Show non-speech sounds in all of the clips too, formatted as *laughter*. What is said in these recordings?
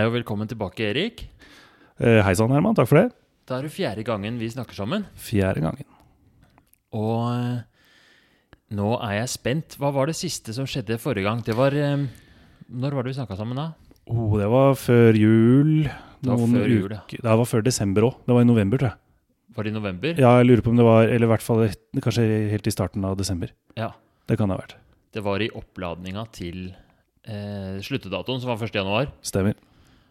Hei og velkommen tilbake, Erik. Eh, Hei sann, Herman. Takk for det. Da er det fjerde gangen vi snakker sammen. Fjerde gangen. Og eh, nå er jeg spent. Hva var det siste som skjedde forrige gang? Det var eh, Når var det vi snakka sammen da? Oh, det var før jul. Det var før jul, ja. uker- Det var før desember òg. Det var i november, tror jeg. Var det i november? Ja, jeg lurer på om det var Eller i hvert fall et- kanskje helt i starten av desember. Ja. Det kan det ha vært. Det var i oppladninga til eh, sluttedatoen, som var 1. januar. Stemmer.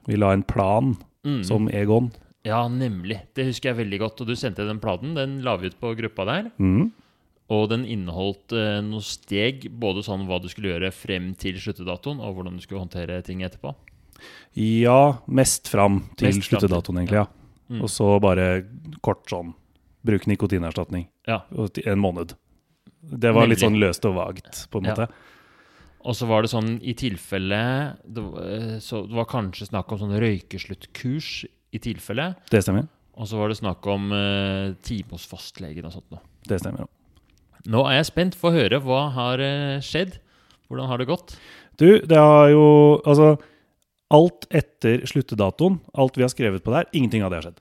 Vi la en plan Mm. som Egon. Ja, nemlig. Det husker jeg veldig godt. Og du sendte den planen. Den la vi ut på gruppa der. Mm. Og den inneholdt eh, noen steg, både sånn hva du skulle gjøre frem til sluttedatoen, og hvordan du skulle håndtere ting etterpå. Ja, mest fram til Mest sluttedatoen, egentlig. ja. Mm. Og så bare kort sånn Bruk nikotinerstatning. Ja. En måned. Det var litt sånn løst og vagt, på en Ja. Og så var det sånn i tilfelle det, eh, Så det var kanskje snakk om sånn røykesluttkurs i tilfelle. Det stemmer. Og så var det snakk om uh, time hos fastlegen og sånt noe. Det stemmer. Nå er jeg spent. Få høre. Hva har eh, skjedd? Hvordan har det gått? Du, det har jo Altså, alt etter sluttedatoen, alt vi har skrevet på der, ingenting av det har skjedd.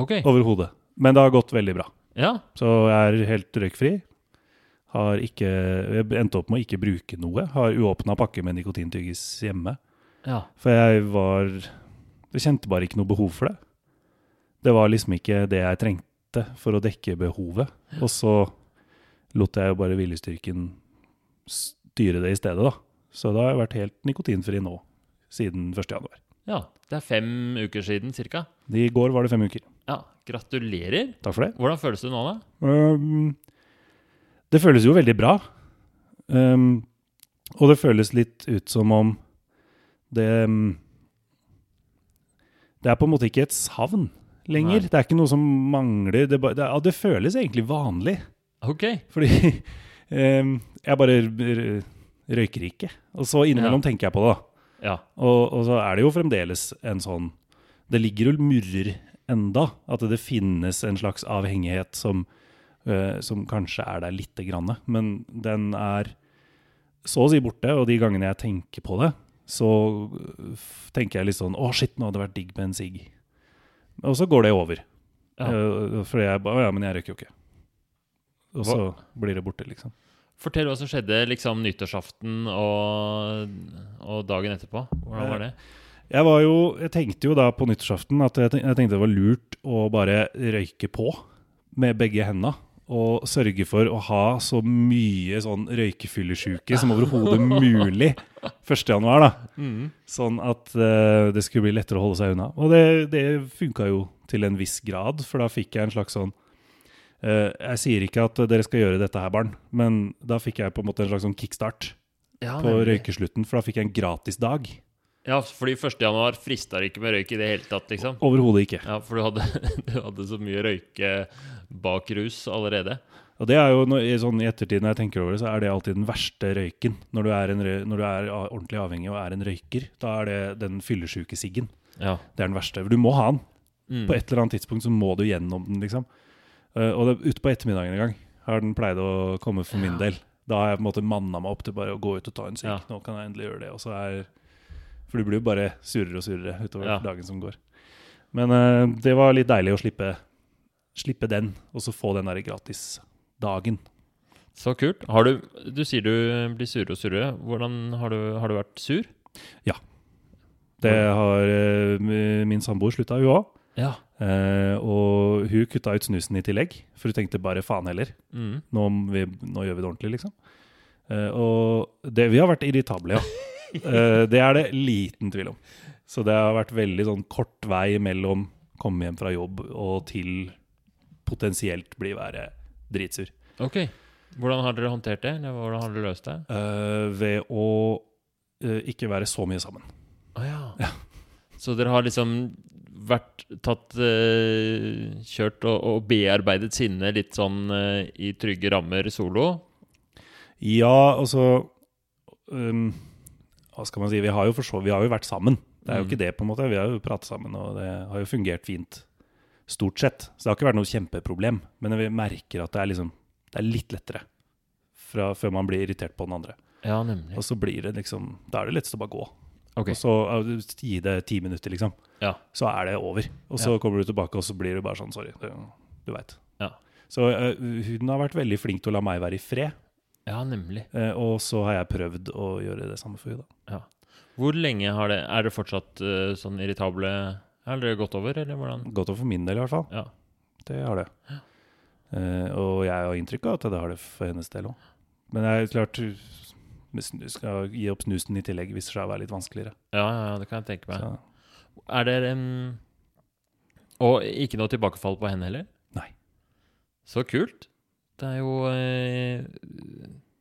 Ok. Overhodet. Men det har gått veldig bra. Ja. Så jeg er helt røykfri. Har ikke endte opp med å ikke bruke noe. Har uåpna pakke med nikotintyggis hjemme. ja. For jeg var Jeg kjente bare ikke noe behov for det. Det var liksom ikke det jeg trengte for å dekke behovet. Og så lot jeg jo bare viljestyrken styre det i stedet, da. Så da har jeg vært helt nikotinfri nå siden 1. januar. Ja. Det er fem uker siden cirka. I går var det fem uker. Ja. Gratulerer. Takk for det. Hvordan føles det nå, da? Um, det føles jo veldig bra. Um, og det føles litt ut som om det um, Det er på en måte ikke et savn lenger. Nei. Det er ikke noe som mangler. Det, det, ja, det føles egentlig vanlig. Ok. Fordi um, *laughs* jeg bare røyker ikke. Og så innimellom tenker jeg på det. Ja. Og, og så er det jo fremdeles en sånn Det ligger og murrer enda. At det finnes en slags avhengighet som, eh, som kanskje er der lite grann. Men den er så å si borte, og de gangene jeg tenker på det, så eh, tenker jeg litt sånn Å, shit, nå hadde det vært digg med en sigg. Og så går det over. Ja. Eh, fordi jeg bare ja, men jeg røyker jo ikke. Og så blir det borte, liksom. Fortell hva som skjedde liksom nyttårsaften og, og dagen etterpå. Hvordan var det? Jeg var jo, jeg tenkte jo da på nyttårsaften at jeg tenkte det var lurt å bare røyke på med begge hendene. Og sørge for å ha så mye sånn røykefyllesjuke som overhodet mulig 1. januar. da. Mm. Sånn at uh, det skulle bli lettere å holde seg unna. Og det, det funka jo til en viss grad, for da fikk jeg en slags sånn uh, Jeg sier ikke at dere skal gjøre dette her, barn, men da fikk jeg på en måte en slags sånn kickstart Ja, på røykeslutten, for da fikk jeg en gratis dag. Ja, fordi 1. januar frista det ikke med røyk i det hele tatt, liksom. Overhodet ikke. Ja, for du hadde, *laughs* du hadde så mye røyke bak rus allerede. Og det er jo sånn, I ettertid når jeg tenker over det, så er det alltid den verste røyken. Når du er, en, når du er ordentlig avhengig og er en røyker, da er det den fyllesyke siggen. Ja. Det er den verste. Du må ha den. Mm. På et eller annet tidspunkt så må du gjennom den, liksom. Eh, og det, ute på ettermiddagen en gang har den pleid å komme for min Ja. del. Da har jeg på en måte manna meg opp til bare å gå ut og ta en sigg. Ja. Nå kan jeg endelig gjøre det. Og så er, for du blir jo bare surere og surere utover Ja. dagen som går. Men uh, det var litt deilig å slippe, slippe den, og så få den der gratisdagen. Så kult. Har du, du sier du blir surere og surere. Hvordan har du, har du vært sur? Ja. Det har uh, min samboer slutta, hun òg. Ja. Uh, og hun kutta ut snusen i tillegg, for hun tenkte bare faen heller. Mm. Nå, vi, nå gjør vi det ordentlig, liksom. Uh, og det, vi har vært irritable, ja. Eh, det er det liten tvil om. Så det har vært veldig sånn kort vei mellom komme hjem fra jobb og til potensielt bli være dritsur. Ok. Hvordan har dere håndtert det? Eller hvordan har dere løst det? Uh, ved å uh, ikke være så mye sammen. Å ja. Så dere har liksom vært tatt uh, Kjørt og, og bearbeidet sinnet litt sånn i trygge rammer solo? Ja, altså um, Hva skal man si? Vi har jo, så, vi har jo vært sammen. Det er jo Mm. ikke det, på en måte. Vi har jo pratet sammen, og det har jo fungert fint. Stort sett. Så det har ikke vært noe kjempeproblem. Men vi merker at det er, liksom, det er litt lettere fra, før man blir irritert på den andre. Ja, nemlig. Og så blir det liksom Da er det lettest å bare gå. Okay. Og så gi det ti minutter, liksom. Ja. Så er det over. Og så kommer du tilbake, og så blir du bare sånn Sorry. du, du veit. Ja. Så uh, hun har vært veldig flink til å la meg være i fred. Ja, nemlig. eh, og så har jeg prøvd å gjøre det samme for henne. Ja. Hvor lenge har det Er det fortsatt uh, sånn irritable Har det gått over, eller hvordan? Gått over for min del, i hvert fall. Ja. Det har det. Eh, og jeg har inntrykk av at det har det for hennes del òg. Men det er klart skal gi opp snusen i tillegg viser seg å være litt vanskeligere. Ja, ja, ja, det kan jeg tenke meg. Så, Er det en Og ikke noe tilbakefall på henne heller? Nei. Så kult. Det er jo eh,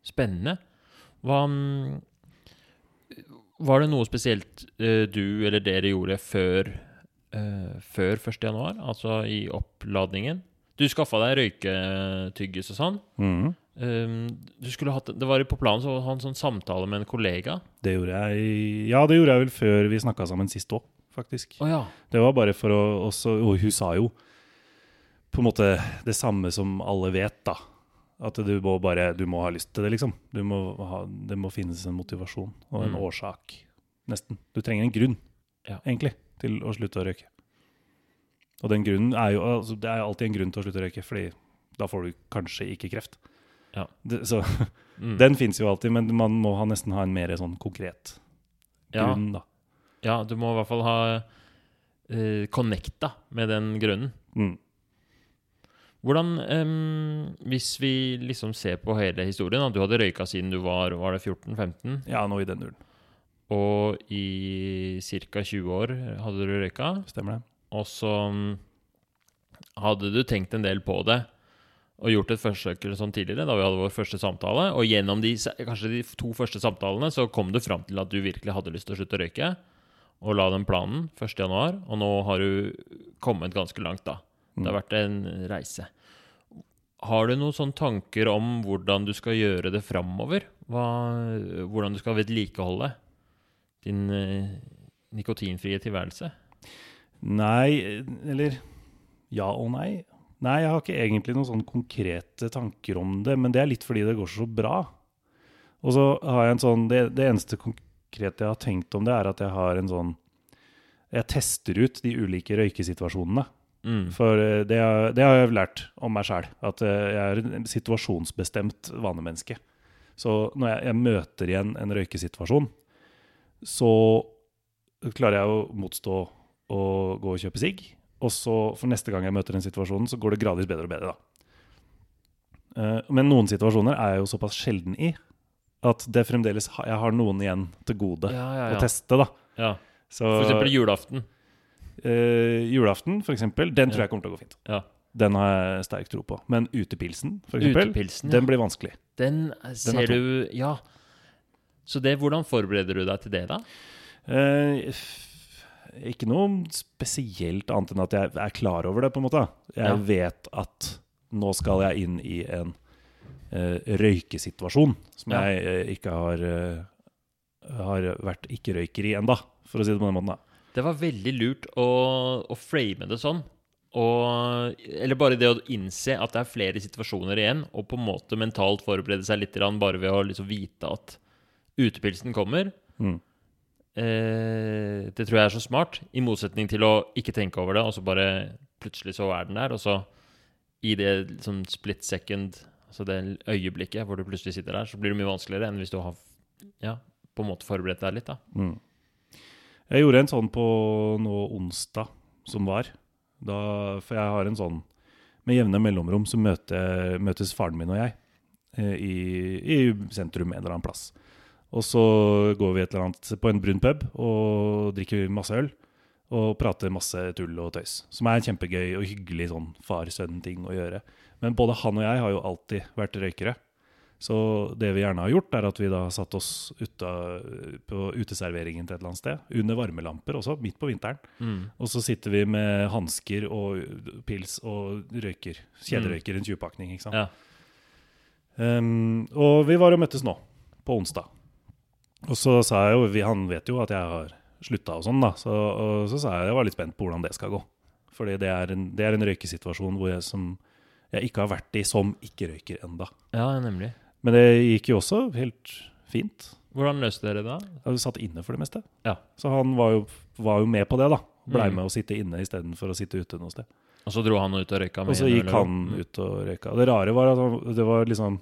spennende. Hva mm, Var det noe spesielt eh, du eller dere gjorde før, eh, før 1. januar? Altså i oppladningen? Du skaffa deg røyketyggis og sånn. Mm. Um, du skulle hatt, det var på planen å ha en sånn samtale med en kollega. Det gjorde jeg Ja, det gjorde jeg vel før vi snakka sammen sist òg, faktisk. Oh, ja. Det var bare for å også Og hun sa jo på en måte det samme som alle vet, da. At du må bare Du må ha lyst til det, liksom. Du må ha, det må finnes en motivasjon og en Mm. årsak, nesten. Du trenger en grunn, Ja. egentlig, til å slutte å røyke. Og den grunnen er jo altså, Det er alltid en grunn til å slutte å røyke, Fordi da får du kanskje ikke kreft. Ja. Det, så *laughs* Mm. den fins jo alltid, men man må ha, nesten ha en mer sånn konkret ja. grunn, da. Ja, du må i hvert fall ha uh, connecta med den grunnen. Mm. Hvordan, um, hvis vi liksom ser på hele historien at Du hadde røyka siden du var, var det 14-15, Ja, noe i den duren. og i ca. 20 år hadde du røyka. Stemmer det? Og så hadde du tenkt en del på det og gjort et forsøk sånn tidligere, da vi hadde vår første samtale. Og gjennom de, kanskje de to første samtalene så kom du fram til at du virkelig hadde lyst til å slutte å røyke. Og la den planen 1.1., og nå har du kommet ganske langt, da. Det har vært en reise. Har du noen sånne tanker om hvordan du skal gjøre det framover? Hvordan du skal vedlikeholde din eh, nikotinfrie tilværelse? Nei, eller ja og nei. Nei, jeg har ikke egentlig noen sånne konkrete tanker om det, men det er litt fordi det går så bra. Og så har jeg en sånn Det, det eneste konkrete jeg har tenkt om det, er at jeg har en sånn Jeg tester ut de ulike røykesituasjonene. Mm. For eh, det, det har jeg lært om meg sjæl, at eh, jeg er en situasjonsbestemt vanemenneske. Så når jeg, jeg møter igjen en røykesituasjon, så klarer jeg å motstå å gå og kjøpe sigg. Og så for neste gang jeg møter den situasjonen, så går det gradvis bedre og bedre. da. Eh, Men noen situasjoner er jeg jo såpass sjelden i at det fremdeles jeg har noen igjen til gode Ja, ja, å teste. da. ja. Så For eksempel julaften. Eh, julaften, eksempel, den tror jeg kommer til å gå fint. Ja. Den har jeg sterk tro på. Men utepilsen, for eksempel, Utepilsen, ja. den blir vanskelig. Den ser den du Ja. Så det, hvordan forbereder du deg til det, da? Uh, ikke noe spesielt annet enn at jeg er klar over det, på en måte. Jeg Ja. vet at nå skal jeg inn i en uh, røykesituasjon som Ja. jeg uh, ikke har, eh, har vært ikke-røyker i enda, for å si det på den måten. da. Det var veldig lurt å, å frame det sånn. Og, eller bare det å innse at det er flere situasjoner igjen, og på en måte mentalt forberede seg litt bare ved å liksom vite at utepilsen kommer. Mm. Eh, det tror jeg er så smart, i motsetning til å ikke tenke over det, og så bare plutselig så er den der, og så i det liksom split second, altså det øyeblikket hvor du plutselig sitter der, så blir det mye vanskeligere enn hvis du har ja, på en måte forberedt deg litt, da. Mm. Jeg gjorde en sånn på nå onsdag som var. Da, for jeg har en sånn Med jevne mellomrom så møter, møtes faren min og jeg eh, i, i sentrum en eller annen plass. Og så går vi et eller annet på en brun pub og drikker masse øl. Og prater masse tull og tøys. Som er en kjempegøy og hyggelig sånn far-sønn-ting å gjøre. Men både han og jeg har jo alltid vært røykere. Så det vi gjerne har gjort, er at vi da har satt oss ute på uteserveringen til et eller annet sted. Under varmelamper også, midt på vinteren. Mm. Og så sitter vi med hansker og pils og røyker. Kjederøyker, en 20-pakning, ikke sant. Ja. Um, og vi var og møttes nå, på onsdag. Og så sa jeg jo, vi, han vet jo at jeg har slutta og sånn, da. Så, og så sa jeg jeg var litt spent på hvordan det skal gå. Fordi det er en, det er en røykesituasjon hvor jeg, som jeg ikke har vært i som ikke-røyker enda. ja, nemlig. Men det gikk jo også helt fint. Hvordan løste dere det? da? Jeg satt inne for det meste. Ja. Så han var jo, var jo med på det, da. Blei Mm. med å sitte inne istedenfor å sitte ute noe sted. Og så dro han ut og røyka? Og så gikk han ut og røyka. Det rare var at han, det var liksom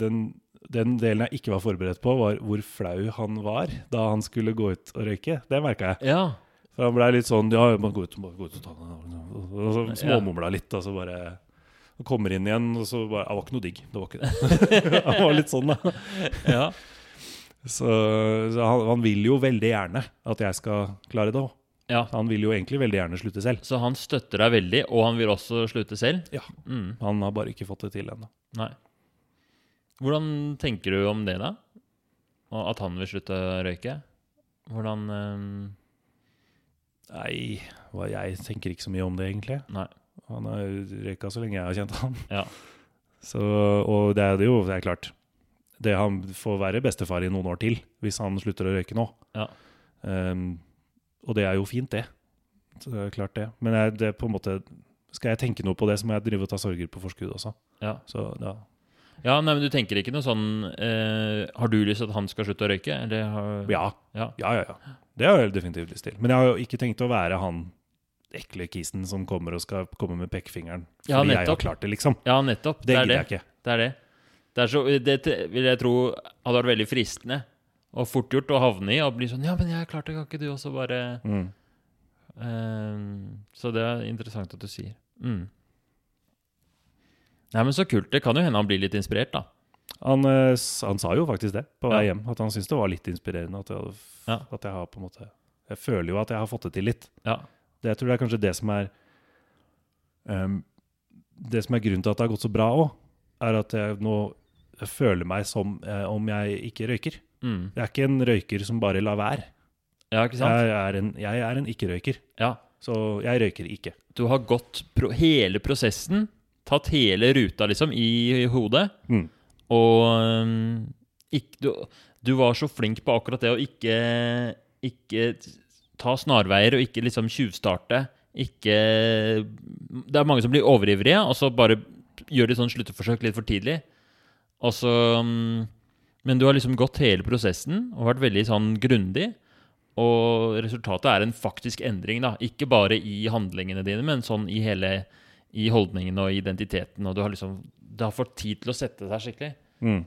den, den delen jeg ikke var forberedt på, var hvor flau han var da han skulle gå ut og røyke. Det merka jeg. Ja. For han blei litt sånn Ja, man må gå ut, man går ut og ta den småmumla litt, og så bare og kommer inn igjen, og så bare Det var ikke noe digg. Det var ikke det. *laughs* han var litt sånn, da. ja. Så, så han, han vil jo veldig gjerne at jeg skal klare det òg. ja. Han vil jo egentlig veldig gjerne slutte selv. Så han støtter deg veldig, og han vil også slutte selv? Ja. Mm. Han har bare ikke fått det til ennå. Hvordan tenker du om det, da? At han vil slutte å røyke? Hvordan um... Nei, hva, jeg tenker ikke så mye om det, egentlig. Nei. Han har røyka så lenge jeg har kjent han. Ja. Så, og det er jo, det er klart. Det Han får være bestefar i noen år til hvis han slutter å røyke nå. Ja. Um, og det er jo fint, det. Så det er klart det. Men jeg, det på en måte skal jeg tenke noe på det, så må jeg drive og ta sorger på forskudd også. Ja. Så ja. ja, nei, men du tenker ikke noe sånn eh, Har du lyst til at han skal slutte å røyke? Eller har, Ja, ja. ja, ja, ja. Det har jeg definitivt lyst til. Men jeg har jo ikke tenkt å være han ekle kisen som kommer og skal komme med pekefingeren fordi Ja, jeg har klart det, liksom. Ja, nettopp. Det er gidder det. jeg ikke. Det er det. Det, er så, det vil jeg tro hadde vært veldig fristende og fort gjort å havne i og bli sånn Ja, men jeg har klart det, kan ikke du også bare Mm. um, Så det er interessant at du sier. Mm. Nei, men så kult. Det kan jo hende han blir litt inspirert, da. Han, eh, han sa jo faktisk det på vei Ja. hjem, at han syntes det var litt inspirerende. At jeg, Ja. at jeg har på en måte Jeg føler jo at jeg har fått det til litt. Ja. Det, jeg tror det er kanskje det som er um, Det som er grunnen til at det har gått så bra òg, er at jeg nå føler meg som eh, om jeg ikke røyker. Mm. Jeg er ikke en røyker som bare lar være. Ja, ikke sant? Jeg er en, jeg er en ikke-røyker, Ja. så jeg røyker ikke. Du har gått pro hele prosessen, tatt hele ruta, liksom, i hodet, Mm. og um, ikk- du, du var så flink på akkurat det å ikke, ikke ta snarveier og ikke liksom tjuvstarte. Ikke Det er mange som blir overivrige, og så bare gjør de sånn slutteforsøk litt for tidlig. Og så um, Men du har liksom gått hele prosessen og vært veldig sånn grundig. Og resultatet er en faktisk endring, da. Ikke bare i handlingene dine, men sånn i hele i holdningene og identiteten. Og du har liksom Det har fått tid til å sette seg skikkelig. Mm.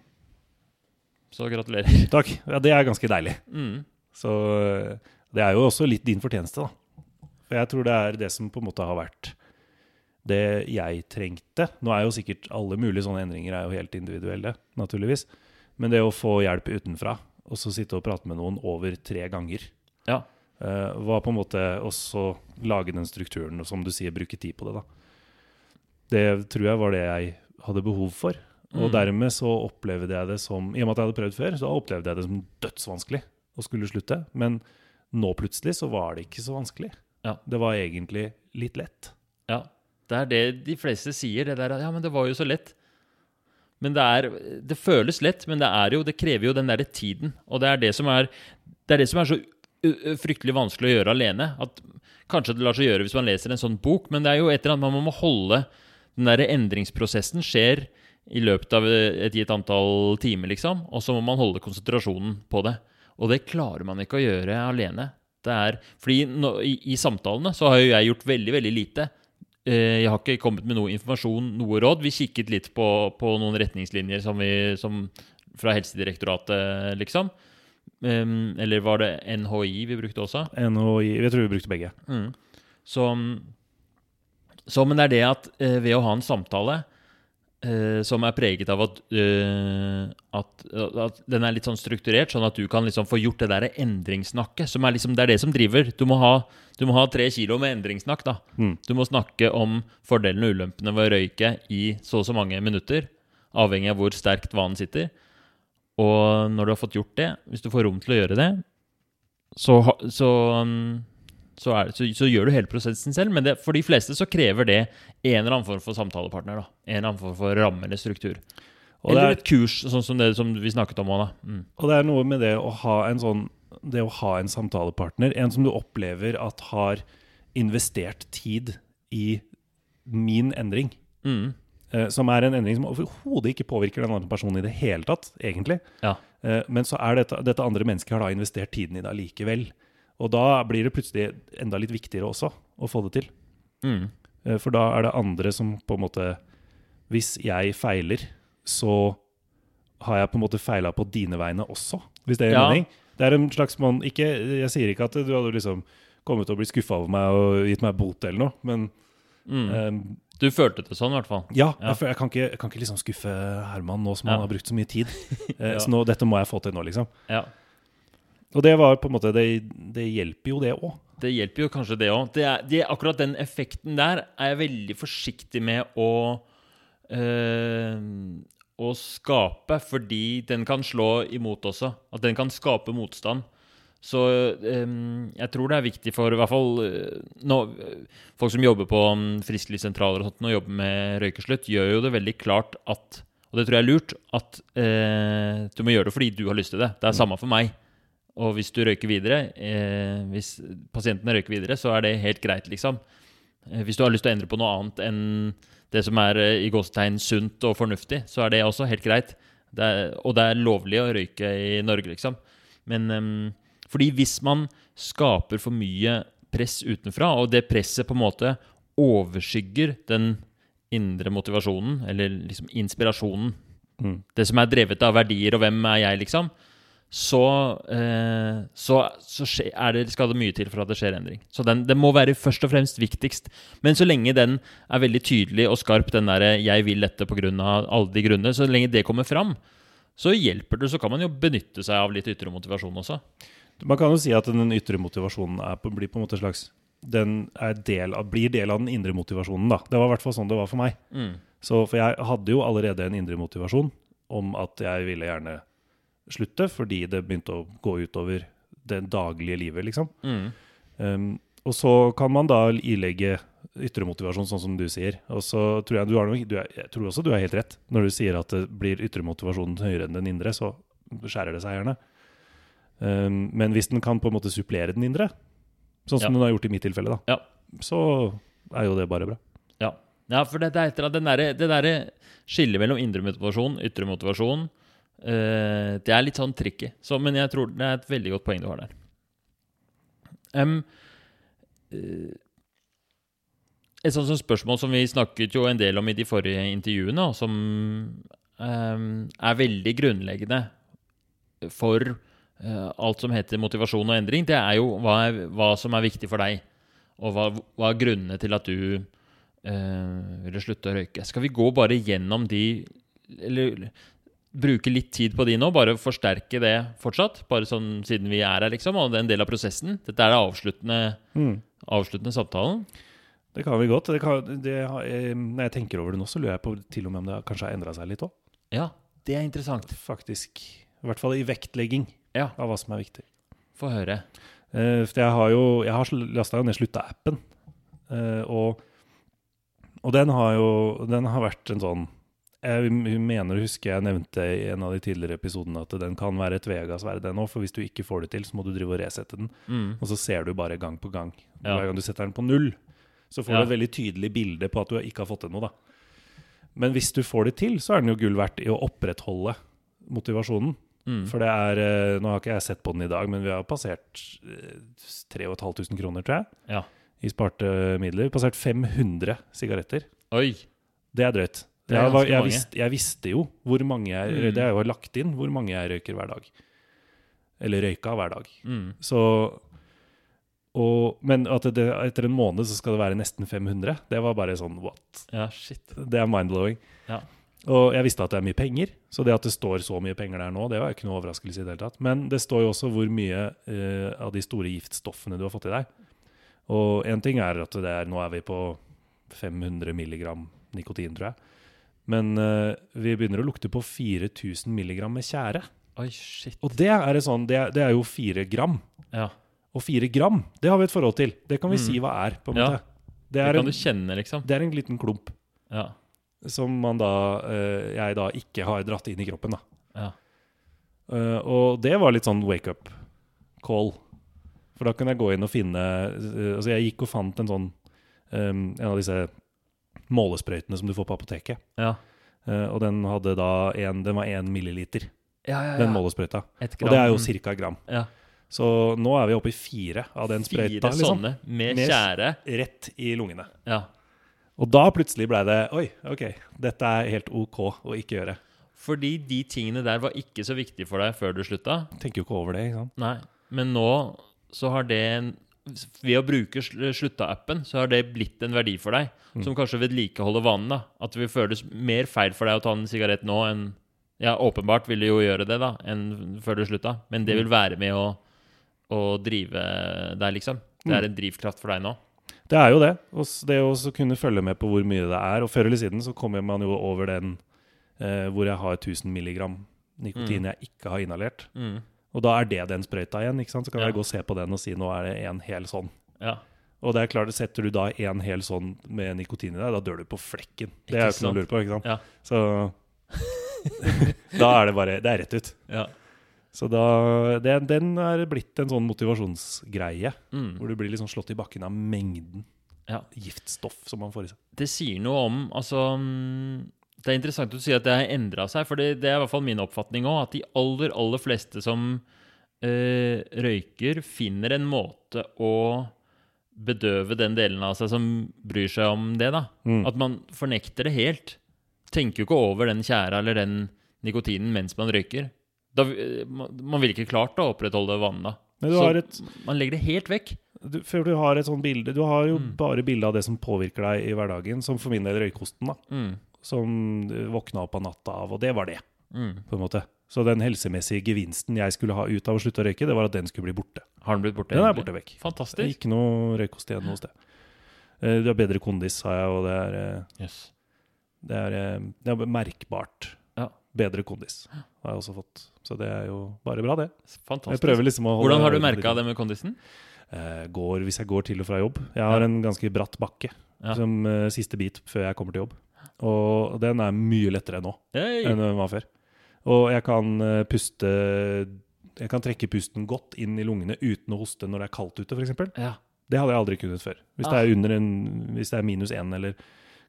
Så gratulerer. Takk. Ja, det er ganske deilig. Mm. Så eh, det er jo også litt din fortjeneste, da. For jeg tror det er det som på en måte har vært det jeg trengte. Nå er jo sikkert alle mulige sånne endringer er jo helt individuelle, naturligvis. Men det å få hjelp utenfra, og så sitte og prate med noen over tre ganger, Ja. eh, var på en måte også lage den strukturen, og som du sier, bruke tid på det, da. Det tror jeg var det jeg hadde behov for. Og Mm. dermed så opplevde jeg det som I og med at jeg hadde prøvd før, så opplevde jeg det som dødsvanskelig å skulle slutte. Men nå plutselig så var det ikke så vanskelig. Ja. Det var egentlig litt lett. ja. Det er det de fleste sier. Det der at Ja, men det var jo så lett. Men det er Det føles lett, men det er jo Det krever jo den derre tiden. Og det er det som er Det er det som er så fryktelig vanskelig å gjøre alene. At Kanskje det lar seg gjøre hvis man leser en sånn bok, men det er jo et eller annet man må holde Den derre endringsprosessen skjer i løpet av et gitt antall timer, liksom. Og så må man holde konsentrasjonen på det. Og det klarer man ikke å gjøre alene. Det er, fordi nå, i, i samtalene så har jo jeg gjort veldig, veldig lite. Eh, Jeg har ikke kommet med noe informasjon, noe råd. Vi kikket litt på, på noen retningslinjer som vi, som, fra Helsedirektoratet, liksom. Eller var det NHI vi brukte også? NHI Jeg tror vi brukte begge. Mm. Så, så Men det er det at eh, ved å ha en samtale som er preget av at, uh, at, at den er litt sånn strukturert, sånn at du kan liksom få gjort det der endringssnakket. Som er liksom, det er det som driver. Du må ha, du må ha tre kilo med endringssnakk. da. Mm. Du må snakke om fordelene og ulempene ved å røyke i så og så mange minutter. Avhengig av hvor sterkt vanen sitter. Og når du har fått gjort det, hvis du får rom til å gjøre det, så, så, um, så, er, så, så gjør du hele prosessen selv. Men det, for de fleste så krever det en eller annen form for samtalepartner. da. En eller annen form for ramme eller struktur. Og eller er, et kurs, sånn som det som vi snakket om òg. Mm. og det er noe med det å ha en sånn Det å ha en samtalepartner, en som du opplever at har investert tid i min endring. Mm. Eh, som er en endring som overhodet ikke påvirker den andre personen i det hele tatt, egentlig. Ja. Eh, men så er dette, dette andre mennesket har da investert tiden i det allikevel. Og da blir det plutselig enda litt viktigere også å få det til. Mm. Eh, For da er det andre som på en måte Hvis jeg feiler, så har jeg på en måte feila på dine vegne også, hvis det gir Ja. mening. Det er en slags man, ikke, Jeg sier ikke at du hadde liksom kommet å bli skuffa over meg og gitt meg bot eller noe, men Mm. um, Du følte det sånn, i hvert fall. ja, Ja. Jeg, jeg, kan ikke, jeg kan ikke liksom skuffe Herman nå som Ja. han har brukt så mye tid. *laughs* Eh, Ja. Så nå, dette må jeg få til nå, liksom. Ja. Og det var på en måte Det, det hjelper jo, det òg. Det hjelper jo kanskje, det òg. Er- akkurat den effekten der er jeg veldig forsiktig med å øh, Å skape, fordi den kan slå imot også. At den kan skape motstand. Så um, jeg tror det er viktig for i hvert fall eh, eh, folk som jobber på um, frisklivssentraler og sånt, og jobber med røykeslutt, gjør jo det veldig klart at Og det tror jeg er lurt, at uh, du må gjøre det fordi du har lyst til det. Det er samme for meg. Og hvis du røyker videre, eh, hvis pasientene røyker videre, så er det helt greit, liksom. Eh, hvis du har lyst til å endre på noe annet enn det som er eh, i gåsetegn sunt og fornuftig, så er det også helt greit. Det er, og det er lovlig å røyke i Norge, liksom. Men ehm, fordi hvis man skaper for mye press utenfra, og det presset på en måte overskygger den indre motivasjonen, eller liksom inspirasjonen, Mm. det som er drevet av verdier, og hvem er jeg, liksom, så, eh, så, så skje, det, skal det mye til for at det skjer endring. Så den, den må være først og fremst viktigst. Men så lenge den er veldig tydelig og skarp, den derre 'jeg vil dette pga. alle de grunnene', så lenge det kommer fram, så hjelper det. Så kan man jo benytte seg av litt ytre motivasjon også. Man kan jo si at den ytre motivasjonen på, blir på en måte slags Den del av, blir del av den indre motivasjonen. da. Det var i hvert fall sånn det var for meg. Mm. Så, for jeg hadde jo allerede en indre motivasjon om at jeg ville gjerne slutte, fordi det begynte å gå utover det daglige livet, liksom. Mm. Um, og så kan man da ilegge ytre motivasjon, sånn som du sier. Og så tror jeg du har noe, du er, jeg tror også du har helt rett når du sier at det blir ytre motivasjonen høyere enn den indre, så skjærer det seg gjerne. Um, men hvis den kan på en måte supplere den indre, sånn som Ja. den har gjort i mitt tilfelle, da, Ja. så er jo det bare bra. Ja. ja, for det, det er et eller annet den derre- der skillet mellom indre motivasjon, ytre motivasjon, eh, det er litt sånn tricky. Så, men jeg tror det er et veldig godt poeng du har der. Um, uh, et sånt som spørsmål som vi snakket jo en del om i de forrige intervjuene, og som um, er veldig grunnleggende for uh, alt som heter motivasjon og endring, det er jo hva, er, hva som er viktig for deg. Og hva, hva er grunnene til at du uh, vil slutte å røyke? Skal vi gå bare gjennom de Eller bruke litt tid på de nå? Bare forsterke det fortsatt? Bare sånn siden vi er her, liksom, og det er en del av prosessen? Dette er det avsluttende, avsluttende samtalen? Det kan vi godt. Det kan, det har, eh, når jeg tenker over det nå, så lurer jeg på til og med om det kanskje har endra seg litt òg. Ja, det er interessant. Faktisk. I hvert fall i vektlegging Ja, av hva som er viktig. få høre. Eh, for jeg har jo jeg har lasta ned Slutta-appen. Eh, og, og den har jo den har vært en sånn Jeg mener å huske jeg nevnte i en av de tidligere episodene at den kan være et Vegas-sverd, ennå. For hvis du ikke får det til, så må du drive og resette den. Mm. Og så ser du bare gang på gang. Ja. Hver gang du setter den på null, så får Ja. du et veldig tydelig bilde på at du ikke har fått til noe. da. Men hvis du får det til, så er den jo gull verdt i å opprettholde motivasjonen. Mm. For det er eh, Nå har ikke jeg sett på den i dag, men vi har passert eh, 3500 kroner, tror jeg, Ja. i sparte midler. Passert 500 sigaretter. Oi. Det er drøyt. Jeg, var, jeg, visste, jeg visste jo hvor mange jeg Mm. Det er jo lagt inn hvor mange jeg røyker hver dag. Eller røyka hver dag. Mm. Så og, Men at det, etter en måned så skal det være nesten 500, det var bare sånn what? Ja, shit. Det er mind-blowing. Ja. Og jeg visste at det er mye penger, så det at det står så mye penger der nå, det var ikke noe overraskelse i det hele tatt. Men det står jo også hvor mye uh, av de store giftstoffene du har fått i deg. Og én ting er at det er, nå er vi på 500 milligram nikotin, tror jeg. Men eh, vi begynner å lukte på 4000 milligram med tjære. Oi, shit. Og det er, det sånn, det er, det er jo fire gram. Ja. Og fire gram, det har vi et forhold til. Det kan vi Mm. si hva er, på en Ja. måte. Det Det er, kan en, du kjenne, liksom. det er en liten klump Ja. som man da, eh, jeg da ikke har dratt inn i kroppen. da. Ja. Eh, og det var litt sånn wake up call. For da kunne jeg gå inn og finne eh, Altså, jeg gikk og fant en sånn eh, En av disse målesprøytene som du får på apoteket. ja. Eh, og den hadde da en, den var én milliliter. Ja, ja, den målesprøyta. Og det er jo ca. gram. ja. Så nå er vi oppe i fire av den Fire sprøyta. Liksom, sånne med Med- tjære. rett i lungene. Ja. Og da plutselig blei det Oi, ok, dette er helt OK å ikke gjøre. Fordi de tingene der var ikke så viktige for deg før du slutta. Tenker jo ikke over det. ikke sant? Nei. Men nå så har det Ved å bruke slutta-appen, så har det blitt en verdi for deg. Mm. Som kanskje vedlikeholder vanen. da At det vil føles mer feil for deg å ta en sigarett nå enn Ja, åpenbart vil det jo gjøre det, da, enn før du slutta. Men det vil være med å, å drive deg, liksom. Det Mm. er en drivkraft for deg nå. Det er jo det. Og det å kunne følge med på hvor mye det er. Og før eller siden så kommer man jo over den eh, hvor jeg har 1000 milligram nikotin jeg ikke har inhalert. Mm. Og da er det den sprøyta igjen. ikke sant? Så kan Ja. jeg gå og se på den og si nå er det en hel sånn. Ja. Og det er klart, setter du da en hel sånn med nikotin i deg, da dør du på flekken. Det er jo Ikke noe å lure på, ikke sant? Ja. Så *laughs* da er det bare Det er rett ut. ja. Så da det, Den er blitt en sånn motivasjonsgreie, Mm. hvor du blir liksom slått i bakken av mengden ja. giftstoff som man får i seg. det sier noe om Altså mm, Det er interessant at du sier at det har endra seg, for det, det er i hvert fall min oppfatning òg, at de aller, aller fleste som eh, røyker, finner en måte å bedøve den delen av seg som bryr seg om det, da. Mm. At man fornekter det helt. Tenker jo ikke over den tjæra eller den nikotinen mens man røyker. Da, eh, man ville ikke klart å opprettholde vannet da. Så har et, man legger det helt vekk. du, for du har et sånt bilde Du har jo Mm. bare bilde av det som påvirker deg i hverdagen, som for min del røykosten, da. Mm. Som våkna opp av natta av, og det var det. Mm. på en måte. Så den helsemessige gevinsten jeg skulle ha ut av å slutte å røyke, det var at den skulle bli borte. Har den blitt borte? Den er borte vekk. Fantastisk. ikke noe røykost igjen noe sted. Eh, Du har bedre kondis, sa jeg, og det er, eh, Yes. det er, eh, det er merkbart Ja. bedre kondis. Har jeg også fått. Så det er jo bare bra, det. Fantastisk. Jeg prøver liksom å holde Hvordan har du merka det med kondisen? Går, hvis jeg går til og fra jobb. Jeg har Ja. en ganske bratt bakke Ja. som siste bit før jeg kommer til jobb. Og den er mye lettere nå Hey. enn den var før. Og jeg kan eh, puste Jeg kan trekke pusten godt inn i lungene uten å hoste når det er kaldt ute, f.eks. Ja. Det hadde jeg aldri kunnet før. Hvis det Ah. er under en Hvis det er minus én eller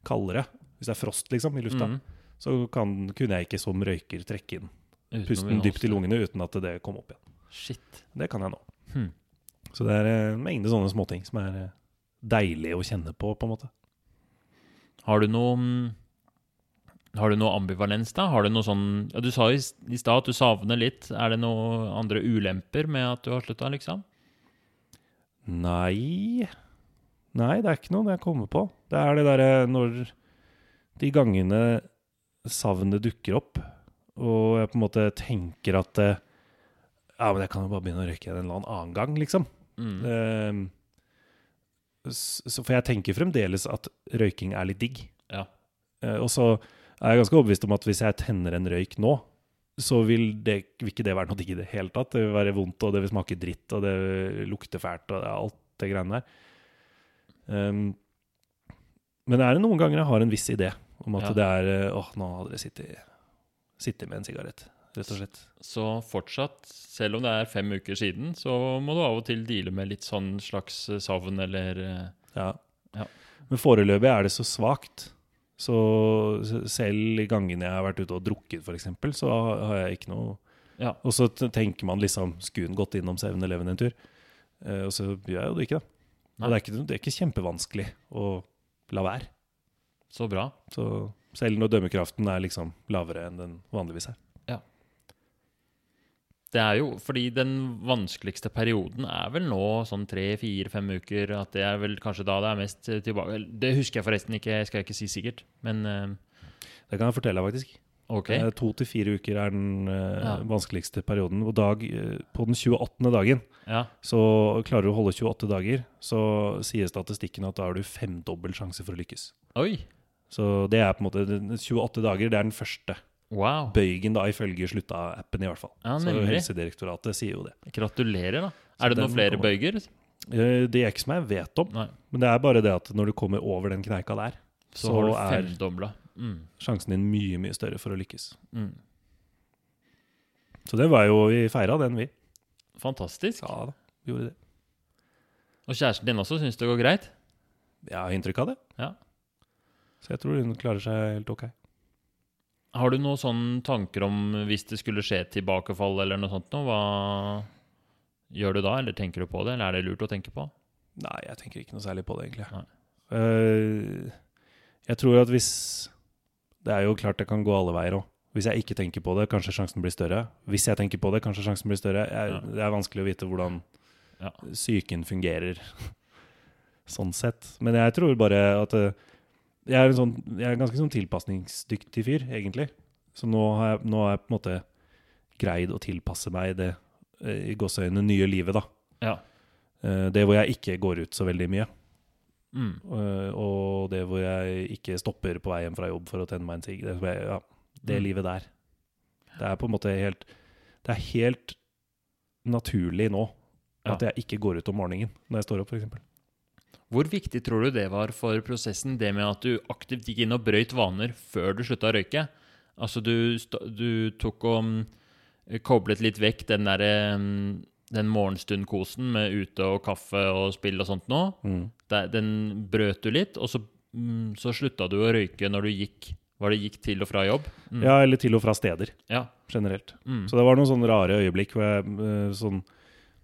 kaldere, hvis det er frost liksom i lufta, Mm. så kan, kunne jeg ikke som røyker trekke inn uten pusten dypt i lungene uten at det kom opp igjen. Shit. Det kan jeg nå. Hmm. Så det er eh, en mengde sånne småting som er eh, deilig å kjenne på, på en måte. Har du noe mm, Har du noe ambivalens, da? Har du noe sånn ja, Du sa i, stad at du savner litt. Er det noen andre ulemper med at du har slutta, liksom? Nei Nei, det er ikke noe jeg kommer på. Det er det derre når de gangene savnet dukker opp, og jeg på en måte tenker at eh, Ja, men jeg kan jo bare begynne å røyke en eller annen gang, liksom. Mm. Eh, s- så for jeg tenker fremdeles at røyking er litt digg. Ja. Eh, og så er jeg ganske overbevist om at hvis jeg tenner en røyk nå, så vil, det, vil ikke det være noe digg i det hele tatt. Det vil være vondt, og det vil smake dritt, og det vil lukte fælt, og det alt det greiene der. Um, men det er noen ganger jeg har en viss idé om at Ja. det er eh, åh, nå hadde dere sittet, sittet med en sigarett, rett og slett. Så fortsatt, selv om det er fem uker siden, så må du av og til deale med litt sånn slags eh, savn eller eh, Ja. Ja. Men foreløpig er det så svakt. Så selv i gangene jeg har vært ute og drukket, f.eks., så har jeg ikke noe Ja. Og så tenker man liksom Skulle hun gått innom 7-Eleven en tur? Eh, og så gjør jeg jo det ikke, da. Og det er, ikke, det er ikke kjempevanskelig å la være. Så bra. Så selv når dømmekraften er liksom lavere enn den vanligvis er. Det er jo fordi den vanskeligste perioden er vel nå sånn tre, fire, fem uker. At det er vel kanskje da det er mest eh, tilbake Det husker jeg forresten ikke, skal jeg ikke si sikkert. Men uh, Det kan jeg fortelle deg, faktisk. Okay. Uh, To til fire uker er den uh, Ja. vanskeligste perioden. Og dag, på den 28. dagen Ja. så klarer du å holde 28 dager, så sier statistikken at da har du femdobbel sjanse for å lykkes. Oi. Så det er på en måte 28 dager, det er den første Wow. bøygen, da, ifølge slutta-appen i hvert fall. Ja, så. Helsedirektoratet sier jo det. Gratulerer, da. Er det noen flere kommer. bøyger? Eh, Det er ikke som jeg vet om, Nei. men det er bare det at når du kommer over den kneika der, Så, Så er- Mm. sjansen din mye, mye større for å lykkes. Mm. Så det var jo Vi feira den, vi. Fantastisk. Ja da, vi gjorde det. Og kjæresten din også syns det går greit? Jeg har inntrykk av det. Ja. Så jeg tror hun klarer seg helt ok. Har du noen sånne tanker om hvis det skulle skje tilbakefall eller noe sånt hva gjør du da, eller tenker du på det, eller er det lurt å tenke på? Nei, jeg tenker ikke noe særlig på det, egentlig. Eh, jeg tror at hvis Det er jo klart det kan gå alle veier òg. Hvis jeg ikke tenker på det, kanskje sjansen blir større. Hvis jeg tenker på det, kanskje sjansen blir større. Jeg, Ja. Det er vanskelig å vite hvordan Ja. psyken fungerer *laughs* sånn sett. Men jeg tror bare at eh, jeg er en, sånn, jeg er en ganske sånn tilpasningsdyktig fyr, egentlig. Så nå har, jeg, nå har jeg på en måte greid å tilpasse meg det eh, i gåseøynene nye livet, da. Ja. Eh, Det hvor jeg ikke går ut så veldig mye. Mm. Eh, Og det hvor jeg ikke stopper på vei hjem fra jobb for å tenne meg en sigg. Det, ja, det Mm. livet der. Det er på en måte helt Det er helt naturlig nå at jeg ikke går ut om morgenen når jeg står opp, f.eks. Hvor viktig tror du det var for prosessen, det med at du aktivt gikk inn og brøyt vaner før du slutta å røyke? Altså, du, du tok og mm, koblet litt vekk den derre mm, den morgenstundkosen med ute og kaffe og spill og sånt nå. Mm. Den brøt du litt, og så, mm, så slutta du å røyke når du gikk Var det gikk til og fra jobb? Mm. Ja, eller til og fra steder, Ja. generelt. Mm. Så det var noen sånne rare øyeblikk hvor jeg sånn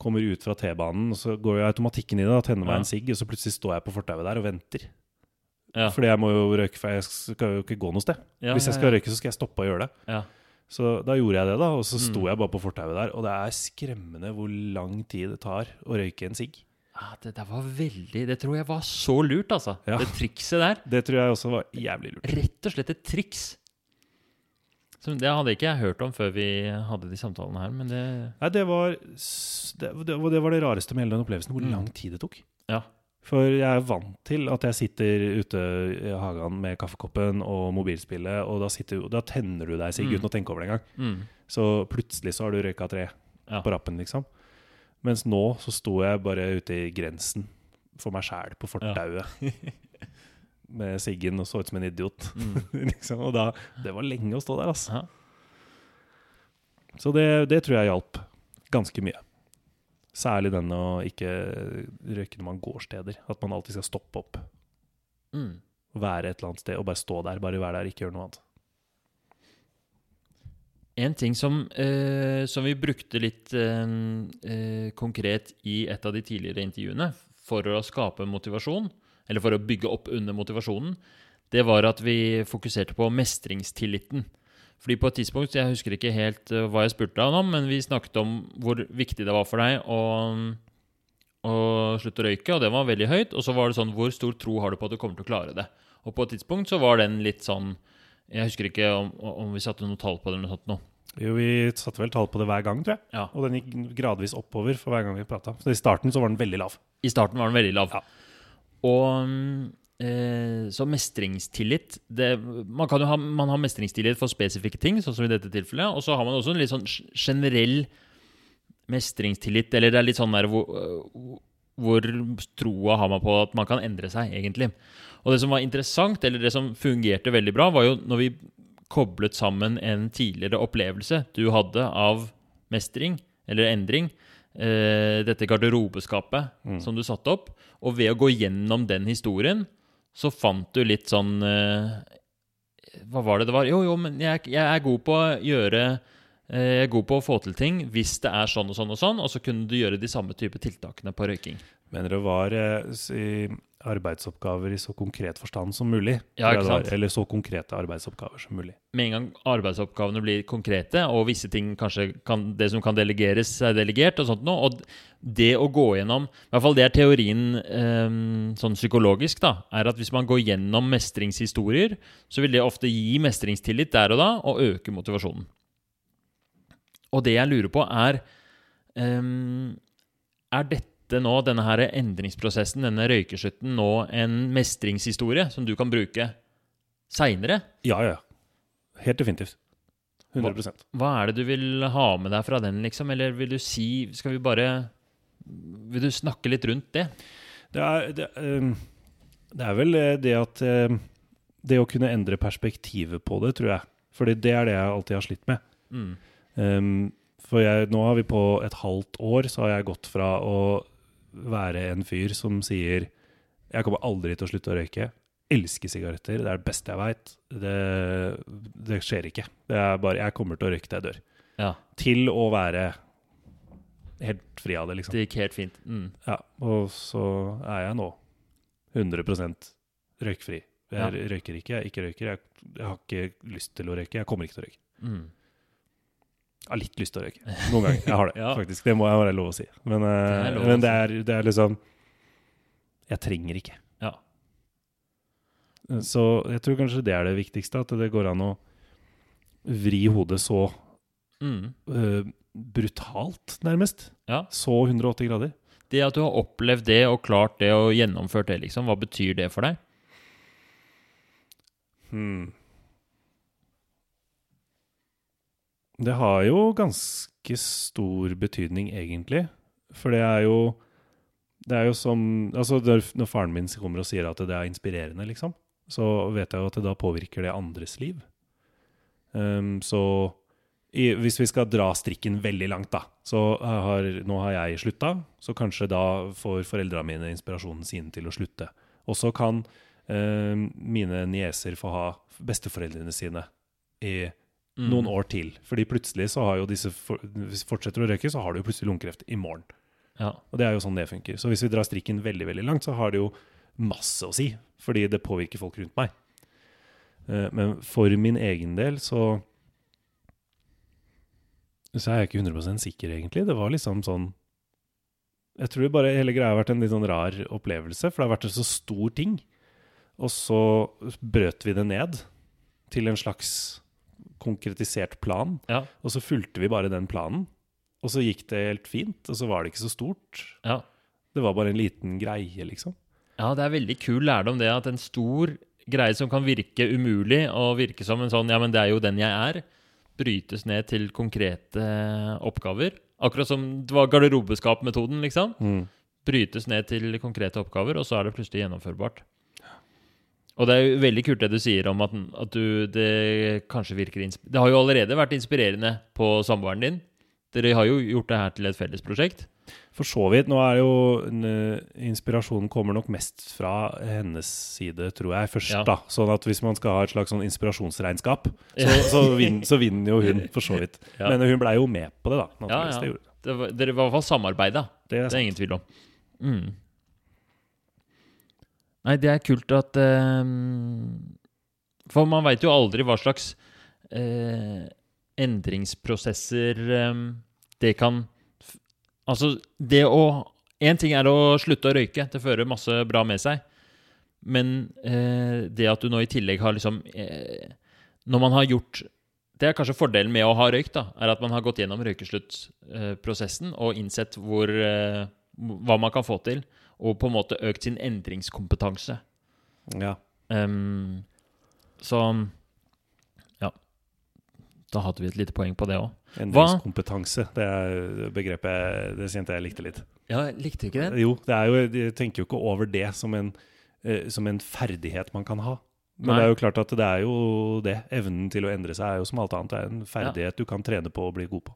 kommer ut fra T-banen, og så går jo automatikken i det, da, tenner meg Ja. en sigg, og så plutselig står jeg på fortauet der og venter. Ja. Fordi jeg må jo røyke, for jeg skal jo ikke gå noe sted. Ja, Hvis jeg skal ja. røyke, så skal jeg stoppe å gjøre det. Ja. Så da gjorde jeg det, da, og så sto Mm. jeg bare på fortauet der. Og det er skremmende hvor lang tid det tar å røyke en sigg. Ah, det der var veldig Det tror jeg var så lurt, altså. Ja. Det trikset der. Det tror jeg også var jævlig lurt. Rett og slett et triks. Så det hadde ikke jeg hørt om før vi hadde de samtalene her, men det Nei, det var det, det, var- det var det rareste med hele den opplevelsen, hvor Mm. lang tid det tok. Ja. For jeg er vant til at jeg sitter ute i hagen med kaffekoppen og mobilspillet, og da, sitter, da tenner du deg sikkert Mm. uten å tenke over det engang. mm, Så plutselig så har du røyka tre Ja. på rappen, liksom. Mens nå så sto jeg bare ute i grensen for meg sjæl på fortauet. *laughs* med siggen og så ut som en idiot. mm. *laughs* liksom. Og da, det var lenge å stå der, altså. Så det, det tror jeg hjalp ganske mye. Særlig den å ikke røyke når man går steder. At man alltid skal stoppe opp. Mm. Være et eller annet sted og bare stå der. Bare være der, ikke gjøre noe annet. En ting som, eh, som vi brukte litt eh, eh, konkret i et av de tidligere intervjuene for å skape motivasjon, eller for å bygge opp under motivasjonen, det var at vi fokuserte på mestringstilliten. Fordi på et tidspunkt, jeg husker ikke helt eh, hva jeg spurte deg om, men vi snakket om hvor viktig det var for deg å, å slutte å røyke, og det var veldig høyt. Og så var det sånn, hvor stor tro har du på at du kommer til å klare det? Og på et tidspunkt så var den litt sånn Jeg husker ikke om, om vi satte noe tall på det eller noe sånt nå. Jo, vi satte vel tall på det hver gang, tror jeg. Ja. Og den gikk gradvis oppover for hver gang vi prata. Så i starten så var den veldig lav. I starten var den veldig lav. Ja. Og eh, så mestringstillit det, man, kan jo ha, man har mestringstillit for spesifikke ting, sånn som i dette tilfellet. Og så har man også en litt sånn generell mestringstillit, eller det er litt sånn der hvor, øh, hvor troa har man på at man kan endre seg, egentlig. Og det som var interessant, eller det som fungerte veldig bra, var jo når vi koblet sammen en tidligere opplevelse du hadde av mestring, eller endring, eh, dette garderobeskapet Mm. som du satte opp, og ved å gå gjennom den historien, så fant du litt sånn eh, Hva var det det var? Jo, jo, men jeg, jeg er god på å gjøre eh, Jeg er god på å få til ting hvis det er sånn og sånn og sånn, og så kunne du gjøre de samme type tiltakene på røyking. Mener det var eh, si, arbeidsoppgaver i så konkret forstand som mulig. Ja? Eller så konkrete arbeidsoppgaver som mulig. Med en gang arbeidsoppgavene blir konkrete, og visse ting kanskje kan, Det som kan delegeres, er delegert, og sånt noe. Og det å gå gjennom I hvert fall det er teorien eh, sånn psykologisk, da. Er at hvis man går gjennom mestringshistorier, så vil det ofte gi mestringstillit der og da, og øke motivasjonen. Og det jeg lurer på, er um, Er dette nå, denne her endringsprosessen, denne røykeslutten, nå en mestringshistorie som du kan bruke seinere? Ja, ja. Helt definitivt. 100% Hva er det du vil ha med deg fra den, liksom? Eller vil du si Skal vi bare Vil du snakke litt rundt det? Det er, det, ehm, det er vel eh, det at ehm, Det å kunne endre perspektivet på det, tror jeg. Fordi det er det jeg alltid har slitt med. Mm. Um, for jeg, nå har vi på et halvt år så har jeg gått fra å være en fyr som sier jeg kommer aldri til å slutte å røyke, elsker sigaretter. Det er det beste jeg veit. Det, det skjer ikke. Det er bare Jeg kommer til å røyke til jeg dør. Ja. Til å være helt fri av det, liksom. Det gikk helt fint. Mm. Ja, og så er jeg nå 100 røykfri. Jeg Ja. røyker ikke, jeg ikke røyker. Jeg, jeg har ikke lyst til å røyke. Jeg kommer ikke til å røyke. Mm. Jeg har litt lyst til å røyke. Noen ganger. Jeg har det, *laughs* Ja. faktisk. Det må jeg være lov å si. Men, eh, Det er lov men det, er, det er liksom Jeg trenger ikke. Ja. Så jeg tror kanskje det er det viktigste. At det går an å vri hodet så Mm. uh, brutalt, nærmest. Ja. Så 180 grader. Det at du har opplevd det og klart det og gjennomført det, liksom, hva betyr det for deg? Hmm. Det har jo ganske stor betydning, egentlig. For det er jo Det er jo som Altså, når faren min kommer og sier at det er inspirerende, liksom, så vet jeg jo at det da påvirker det andres liv. Um, så i, hvis vi skal dra strikken veldig langt, da, så har, nå har jeg slutta, så kanskje da får foreldra mine inspirasjonen sin til å slutte. Og så kan eh, mine nieser få ha besteforeldrene sine i Mm. noen år til. Fordi plutselig så har jo disse for, Hvis du fortsetter å røyke, så har du jo plutselig lungekreft i morgen. Ja. Og det er jo sånn det funker. Så hvis vi drar strikken veldig veldig langt, så har det jo masse å si. Fordi det påvirker folk rundt meg. Eh, Men for min egen del så Så er jeg ikke 100% sikker, egentlig. Det var liksom sånn Jeg tror bare hele greia har vært en litt sånn rar opplevelse, for det har vært en så stor ting. Og så brøt vi det ned til en slags konkretisert plan. Ja. Og så fulgte vi bare den planen. Og så gikk det helt fint, og så var det ikke så stort. Ja. Det var bare en liten greie, liksom. ja, det er veldig kul lærdom det at en stor greie som kan virke umulig, og virke som en sånn Ja, men det er jo den jeg er, brytes ned til konkrete oppgaver. Akkurat som det var garderobeskap-metoden, liksom. Brytes ned til konkrete oppgaver, og så er det plutselig gjennomførbart. Og det er jo veldig kult det du sier om at, at du, det kanskje virker Det har jo allerede vært inspirerende på samboeren din. Dere har jo gjort det her til et felles prosjekt. For så vidt. Nå er jo Inspirasjonen kommer nok mest fra hennes side, tror jeg, først. Ja. da. Sånn at hvis man skal ha et slags sånn inspirasjonsregnskap, så, så, vin, så vinner jo hun, for så vidt. Ja. Men hun blei jo med på det, da. Det var, dere var i hvert fall samarbeida. Det er Det er ingen tvil om. Mm. Nei, det er kult at eh, For man veit jo aldri hva slags eh, endringsprosesser eh, det kan Altså, det å Én ting er å slutte å røyke, det fører masse bra med seg. Men eh, det at du nå i tillegg har liksom eh, Når man har gjort Det er kanskje fordelen med å ha røykt, da, er at man har gått gjennom røykesluttprosessen og innsett hvor, eh, hva man kan få til, og på en måte økt sin endringskompetanse. Ja. Um, så ja. Da hadde vi et lite poeng på det òg. Endringskompetanse. Det er begrepet det kjente jeg likte litt. Ja, likte du ikke det? Jo, det er jo, jeg tenker jo ikke over det som en, eh, som en ferdighet man kan ha. Men Nei. det er jo klart at det er jo det. Evnen til å endre seg er jo som alt annet. Det er en ferdighet du kan trene på og bli god på.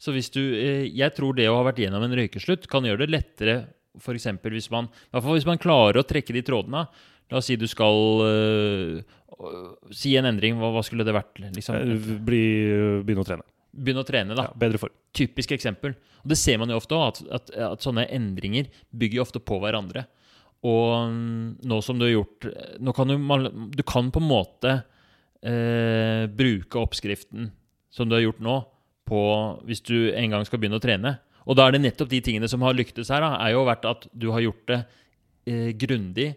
Så hvis du eh, Jeg tror det å ha vært gjennom en røykeslutt kan gjøre det lettere f.eks. hvis man I hvert fall hvis man klarer å trekke de trådene. La oss si du skal eh, si en endring. Hva, hva skulle det vært? Liksom? Eh, Bli, begynne å trene. Begynne å trene, da. Ja, bedre form. Typisk eksempel. Og det ser man jo ofte òg, at, at, at sånne endringer bygger jo ofte på hverandre. Og mm, nå som du har gjort Nå kan du, du kan på en måte eh, bruke oppskriften som du har gjort nå, på hvis du en gang skal begynne å trene. Og da er det nettopp de tingene som har lyktes her, da, er jo vært at du har gjort det eh, grundig,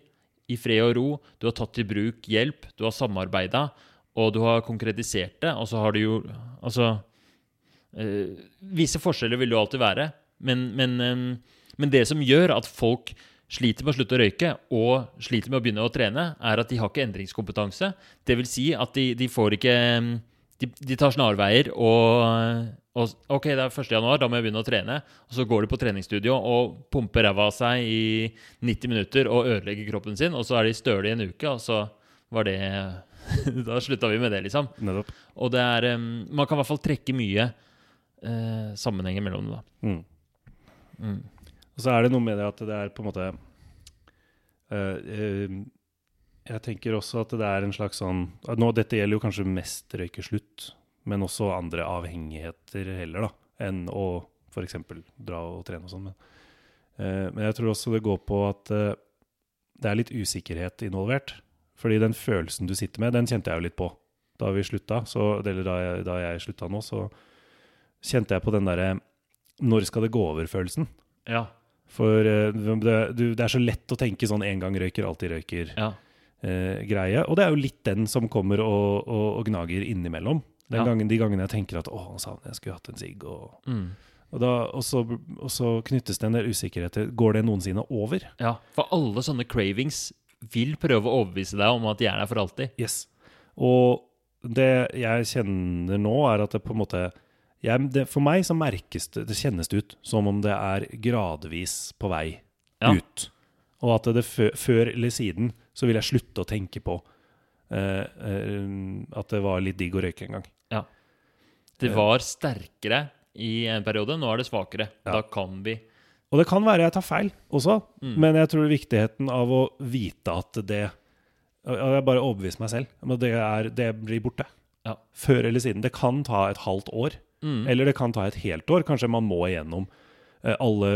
i fred og ro. Du har tatt i bruk hjelp, du har samarbeida, og du har konkretisert det. Og så har du jo Altså eh, Visse forskjeller vil det jo alltid være, men, men, eh, men det som gjør at folk sliter med å slutte å røyke og sliter med å begynne å trene, er at de har ikke endringskompetanse. Det vil si at de, de får ikke de, de tar snarveier og, og Ok, det er 1. januar, da må jeg begynne å trene. Og så går de på treningsstudio og pumper ræva av seg i 90 minutter og ødelegger kroppen sin, og så er de støle i en uke, og så var det *laughs* Da slutta vi med det, liksom. Nettopp. Og det er Man kan i hvert fall trekke mye eh, sammenhenger mellom det, da. Mm. Mm. Og så er det noe med det at det er på en måte Uh, eh, jeg tenker også at det er en slags sånn nå, Dette gjelder jo kanskje mest røykeslutt, men også andre avhengigheter heller, da, enn å f.eks. dra og trene og sånn. Men, eh, men jeg tror også det går på at eh, det er litt usikkerhet involvert. Fordi den følelsen du sitter med, den kjente jeg jo litt på da vi slutta. Så, eller da jeg, da jeg slutta nå, så kjente jeg på den derre Når skal det gå over-følelsen? Ja. For eh, det, du, det er så lett å tenke sånn en gang røyker, alltid røyker Ja. Eh, greie. Og det er jo litt den som kommer og, og, og gnager innimellom. Den Ja. gangen, de gangene jeg tenker at å, nå savner jeg skulle hatt en sigg. Og, Mm. og, da, og, så, og så knyttes det en del usikkerhet Går det noensinne over? ja. For alle sånne cravings vil prøve å overbevise deg om at de er der for alltid. Yes. Og det jeg kjenner nå, er at det på en måte jeg, det, For meg så merkes det, det kjennes det ut som om det er gradvis på vei Ja. ut. Og at det før, før eller siden så vil jeg slutte å tenke på eh, eh, at det var litt digg å røyke en gang. Ja. Det var sterkere i en periode, nå er det svakere. Ja. Da kan vi Og det kan være jeg tar feil også, Mm. men jeg tror viktigheten av å vite at det og Jeg bare overbeviser meg selv om at det, er, det blir borte. Ja. Før eller siden. Det kan ta et halvt år. mm. Eller det kan ta et helt år. Kanskje man må igjennom eh, alle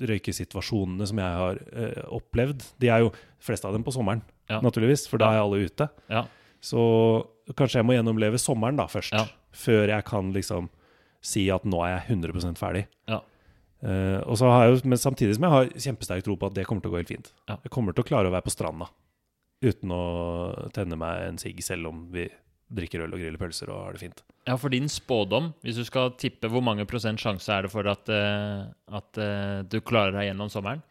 røykesituasjonene som jeg har eh, opplevd. De er jo flest av dem på sommeren, Ja. naturligvis, for da er alle ute. Ja. Så kanskje jeg må gjennomleve sommeren da først, Ja. før jeg kan liksom si at nå er jeg 100 ferdig. Ja. Uh, og så har jeg jo, men samtidig som jeg har kjempesterk tro på at det kommer til å gå helt fint. Ja. Jeg kommer til å klare å være på stranda uten å tenne meg en sigg, selv om vi drikker øl og griller pølser og har det fint. Ja, for din spådom, hvis du skal tippe hvor mange prosent sjanse er det for at, eh, at eh, du klarer deg gjennom sommeren?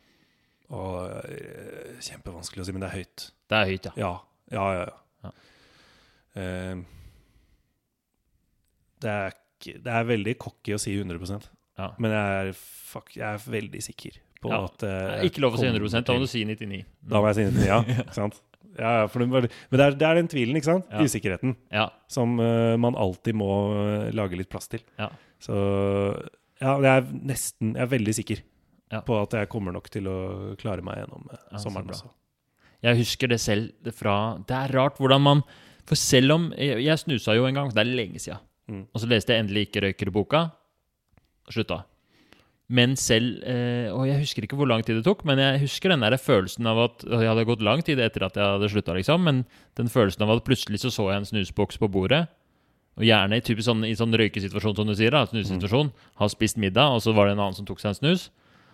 Og eh, Kjempevanskelig å si, men det er høyt. Det er høyt, ja. Ja, ja, ja. Ja. ja. Det, er det er veldig cocky å si 100 Ja. men jeg er, fuck, jeg er veldig sikker på at Ikke lov å si kommer 100 da må du si 99. Da må jeg si 99, *laughs* ja. Ikke sant? Ja, for det, men det er, det er den tvilen, ikke sant? Ja. Usikkerheten, Ja. som uh, man alltid må eh, lage litt plass til. Ja. Så ja, jeg er nesten Jeg er veldig sikker på at jeg kommer nok til å klare meg gjennom Ja, sommeren også. Jeg husker det selv fra Det er rart hvordan man For selv om Jeg, jeg snusa jo en gang, det er lenge siden. Mm. Og så leste jeg endelig Ikke røyker-boka. Slutta. Men selv eh, Og jeg husker ikke hvor lang tid det tok, men jeg husker den der følelsen av at Det hadde gått lang tid etter at jeg hadde slutta, liksom, men den følelsen av at plutselig så så jeg en snusboks på bordet. Og gjerne i typisk sånn, i sånn røykesituasjon, som du sier. da, Snusesituasjon. Har spist middag, og så var det en annen som tok seg en snus.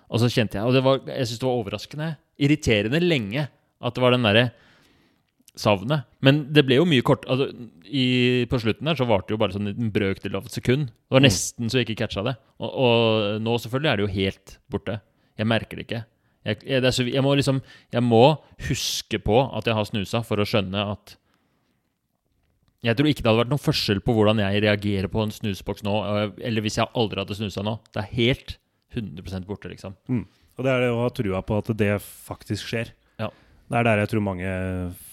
Og så kjente jeg Og det var, jeg syntes det var overraskende. Irriterende lenge at det var den derre savnet. Men det ble jo mye kort altså, i, På slutten der så varte det jo bare sånn en brøkdel av et sekund. Det var nesten så jeg ikke catcha det. Og, og nå selvfølgelig er det jo helt borte. Jeg merker det ikke. Jeg, jeg, det er så, jeg må liksom Jeg må huske på at jeg har snusa, for å skjønne at Jeg tror ikke det hadde vært noen forskjell på hvordan jeg reagerer på en snusboks nå, eller hvis jeg aldri hadde snusa nå. Det er helt 100% borte, liksom. Mm. Og det er det å ha trua på at det faktisk skjer. Ja. Det er der jeg tror mange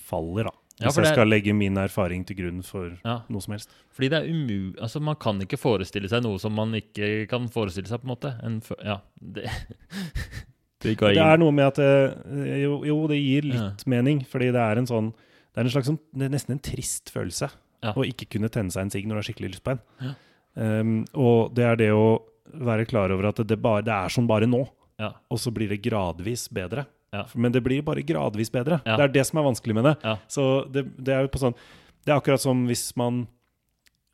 faller, da. Ja, Hvis for jeg skal skal legge min erfaring til grunn for Ja. noe som helst. Fordi det er umu... Altså, man kan ikke forestille seg noe som man ikke kan forestille seg, på en måte. En ja, det *laughs* Det Det er noe med at det, jo, jo, det gir litt mening, fordi det er en sånn Det er en slags sånn, det er nesten en trist følelse Ja. å ikke kunne tenne seg en sigg når du har skikkelig lyst på en. Ja. Um, og det er det å være klar over at det, bare, det er som bare nå, Ja. og så blir det gradvis bedre. Ja. Men det blir bare gradvis bedre. Ja. Det er det som er vanskelig med det. Ja. Så det, det er jo på sånn Det er akkurat som hvis man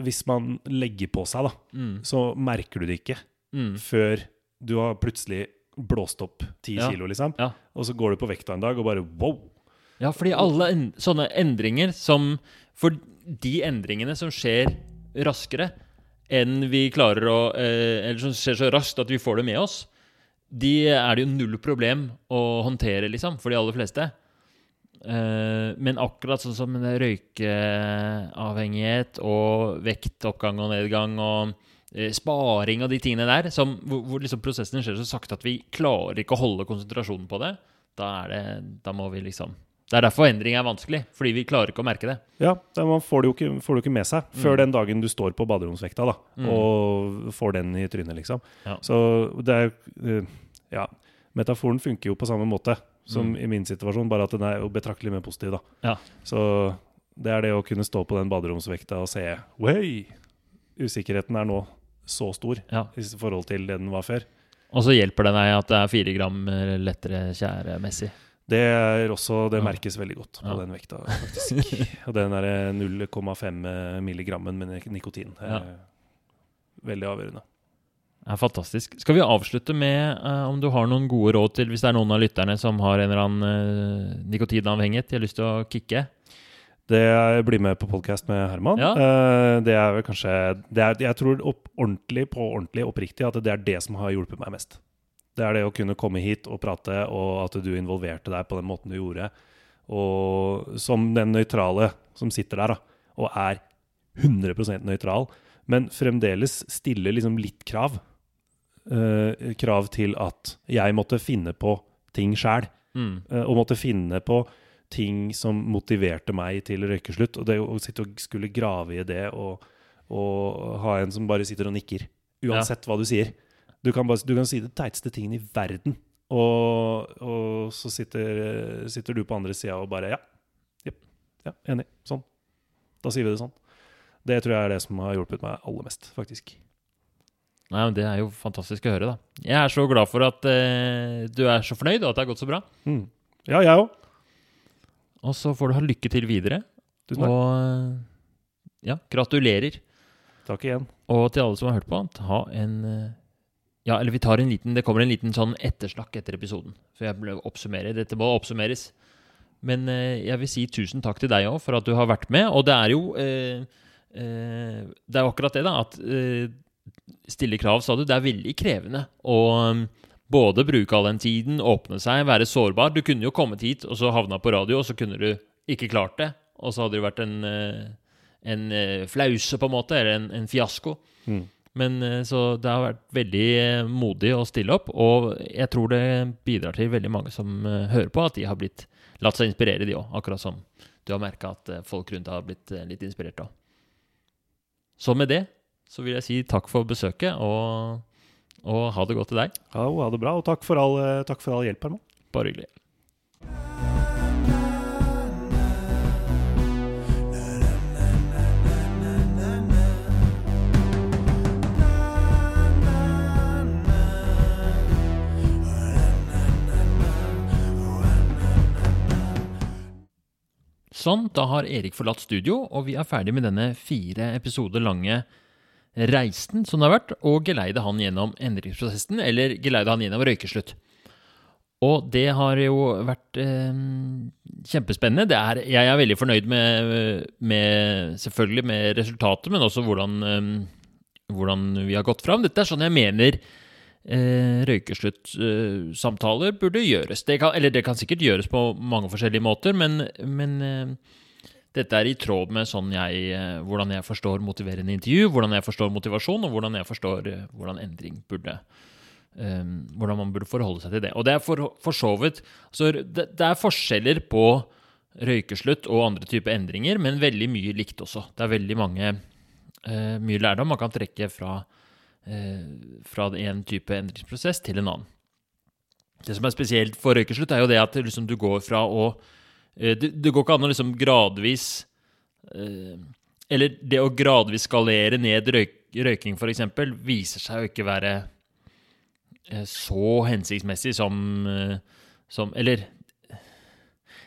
Hvis man legger på seg, da, Mm, så merker du det ikke mm, før du har plutselig blåst opp ti kilo, liksom. Og så går du på vekta en dag og bare wow! Ja, fordi alle en, sånne endringer som For de endringene som skjer raskere enn vi klarer å eh, Eller som skjer så raskt at vi får det med oss, de er det jo null problem å håndtere, liksom, for de aller fleste. Eh, men akkurat sånn som røykeavhengighet og vektoppgang og nedgang og eh, sparing og de tingene der, som, hvor, liksom prosessen skjer så sakte at vi klarer ikke å holde konsentrasjonen på det, da, det, da må vi liksom Det er derfor endring er vanskelig, fordi vi klarer ikke å merke det. Ja, man får det jo ikke, får det jo ikke med seg før Mm. den dagen du står på baderomsvekta da, Mm. og får den i trynet, liksom. Ja. Så det er eh, Ja. Metaforen funker jo på samme måte. som Mm. i min situasjon, bare at den er jo betraktelig mer positiv, da. Ja. Så det er det å kunne stå på den baderomsvekta og se Wey! Usikkerheten er nå så stor Ja. i forhold til det den var før. Og så hjelper det deg at det er fire gram lettere tjæremessig. Det også, det merkes veldig godt på Ja. den vekta, faktisk. *laughs* og den der 0,5 milligrammen med nikotin Ja. veldig avgjørende. Det er fantastisk. Skal vi avslutte med uh, om du har noen gode råd til hvis det er noen av lytterne som har en eller annen uh, nikotinavhengighet de har lyst til å kicke? Det jeg blir med på podkast med Herman. Ja. Uh, det er vel kanskje det er, Jeg tror opp, ordentlig på ordentlig oppriktig at det er det som har hjulpet meg mest. Det er det å kunne komme hit og prate, og at du involverte deg på den måten du gjorde. Og som den nøytrale som sitter der da, og er 100% nøytral, men fremdeles stiller liksom litt krav. Eh, krav til at jeg måtte finne på ting sjæl. Mm. Eh, og måtte finne på ting som motiverte meg til røykeslutt. Og det å sitte og skulle grave i det og, og ha en som bare sitter og nikker, uansett hva du sier. Du kan, bare, du kan si det teiteste tingen i verden, og, og så sitter, sitter du på andre sida og bare Ja, jepp, ja, enig. Sånn. Da sier vi det sånn. Det tror jeg er det som har hjulpet meg aller mest, faktisk. Nei, men Det er jo fantastisk å høre, da. Jeg er så glad for at eh, du er så fornøyd, og at det har gått så bra. Mm. Ja, jeg òg. Og så får du ha lykke til videre. Tusen takk. Og ja, gratulerer. Takk igjen. Og til alle som har hørt på, ha en eh, Ja, eller vi tar en liten Det kommer en liten sånn ettersnakk etter episoden. For jeg ble oppsummere. Dette må oppsummeres. Men eh, jeg vil si tusen takk til deg òg for at du har vært med. Og det er jo eh, eh, Det er jo akkurat det, da. At eh, stille krav, sa du. Det er veldig krevende å um, både bruke all den tiden, åpne seg, være sårbar. Du kunne jo kommet hit og så havna på radio, og så kunne du ikke klart det. Og så hadde det vært en, eh, en eh, flause, på en måte, eller en, en fiasko. Mm. Men eh, Så det har vært veldig eh, modig å stille opp, og jeg tror det bidrar til veldig mange som eh, hører på, at de har blitt latt seg inspirere, de òg. Akkurat som du har merka at folk rundt deg har blitt litt inspirert av. Så med det så vil jeg si takk for besøket, og, og ha det godt til deg. Ha, ha det bra, og takk for all, takk for all hjelp, Herman. Bare hyggelig. Sånn, da har Erik forlatt studio, og vi er ferdig med denne fire episoder lange reisen som det har vært, og geleide han gjennom endringsprosessen, eller geleide han gjennom røykeslutt. Og det har jo vært eh, kjempespennende. Er, jeg er veldig fornøyd med, med Selvfølgelig med resultatet, men også hvordan, eh, hvordan vi har gått fram. Dette er sånn jeg mener eh, røykesluttsamtaler burde gjøres. Det kan, eller det kan sikkert gjøres på mange forskjellige måter, men, men eh, dette er i tråd med sånn jeg, eh, hvordan jeg forstår motiverende intervju, hvordan jeg forstår motivasjon, og hvordan jeg forstår eh, hvordan endring burde um, Hvordan man burde forholde seg til det. Og det er for, for så vidt så det, det er forskjeller på røykeslutt og andre typer endringer, men veldig mye likt også. Det er veldig mange uh, mye lærdom man kan trekke fra, fra en type endringsprosess til en annen. Det som er spesielt for røykeslutt, er jo det at liksom, du går fra å eh, det, det går ikke an å liksom gradvis eh, Eller det å gradvis skalere ned røyk, røyking, f.eks., viser seg å ikke være eh, så hensiktsmessig som, eh, som Eller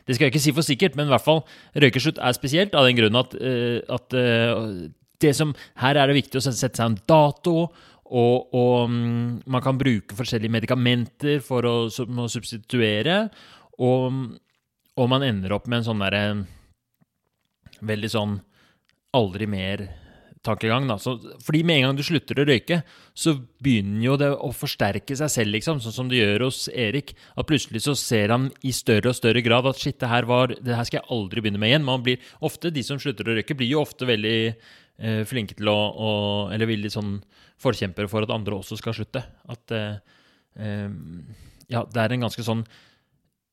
det skal jeg ikke si for sikkert, men i hvert fall røykeslutt er spesielt av den grunn at, eh, at eh, det som, her er det viktig å sette seg en dato, og, og mm, man kan bruke forskjellige medikamenter for å, å substituere. Og, og man ender opp med en sånn derre Veldig sånn aldri mer-tankegang. Fordi med en gang du slutter å røyke, så begynner jo det å forsterke seg selv, liksom. Sånn som det gjør hos Erik. At plutselig så ser han i større og større grad at shit, det her, var, det her skal jeg aldri begynne med igjen. Man blir ofte, De som slutter å røyke, blir jo ofte veldig flinke til å, å Eller veldig sånn forkjempere for at andre også skal slutte. At eh, eh, Ja, det er en ganske sånn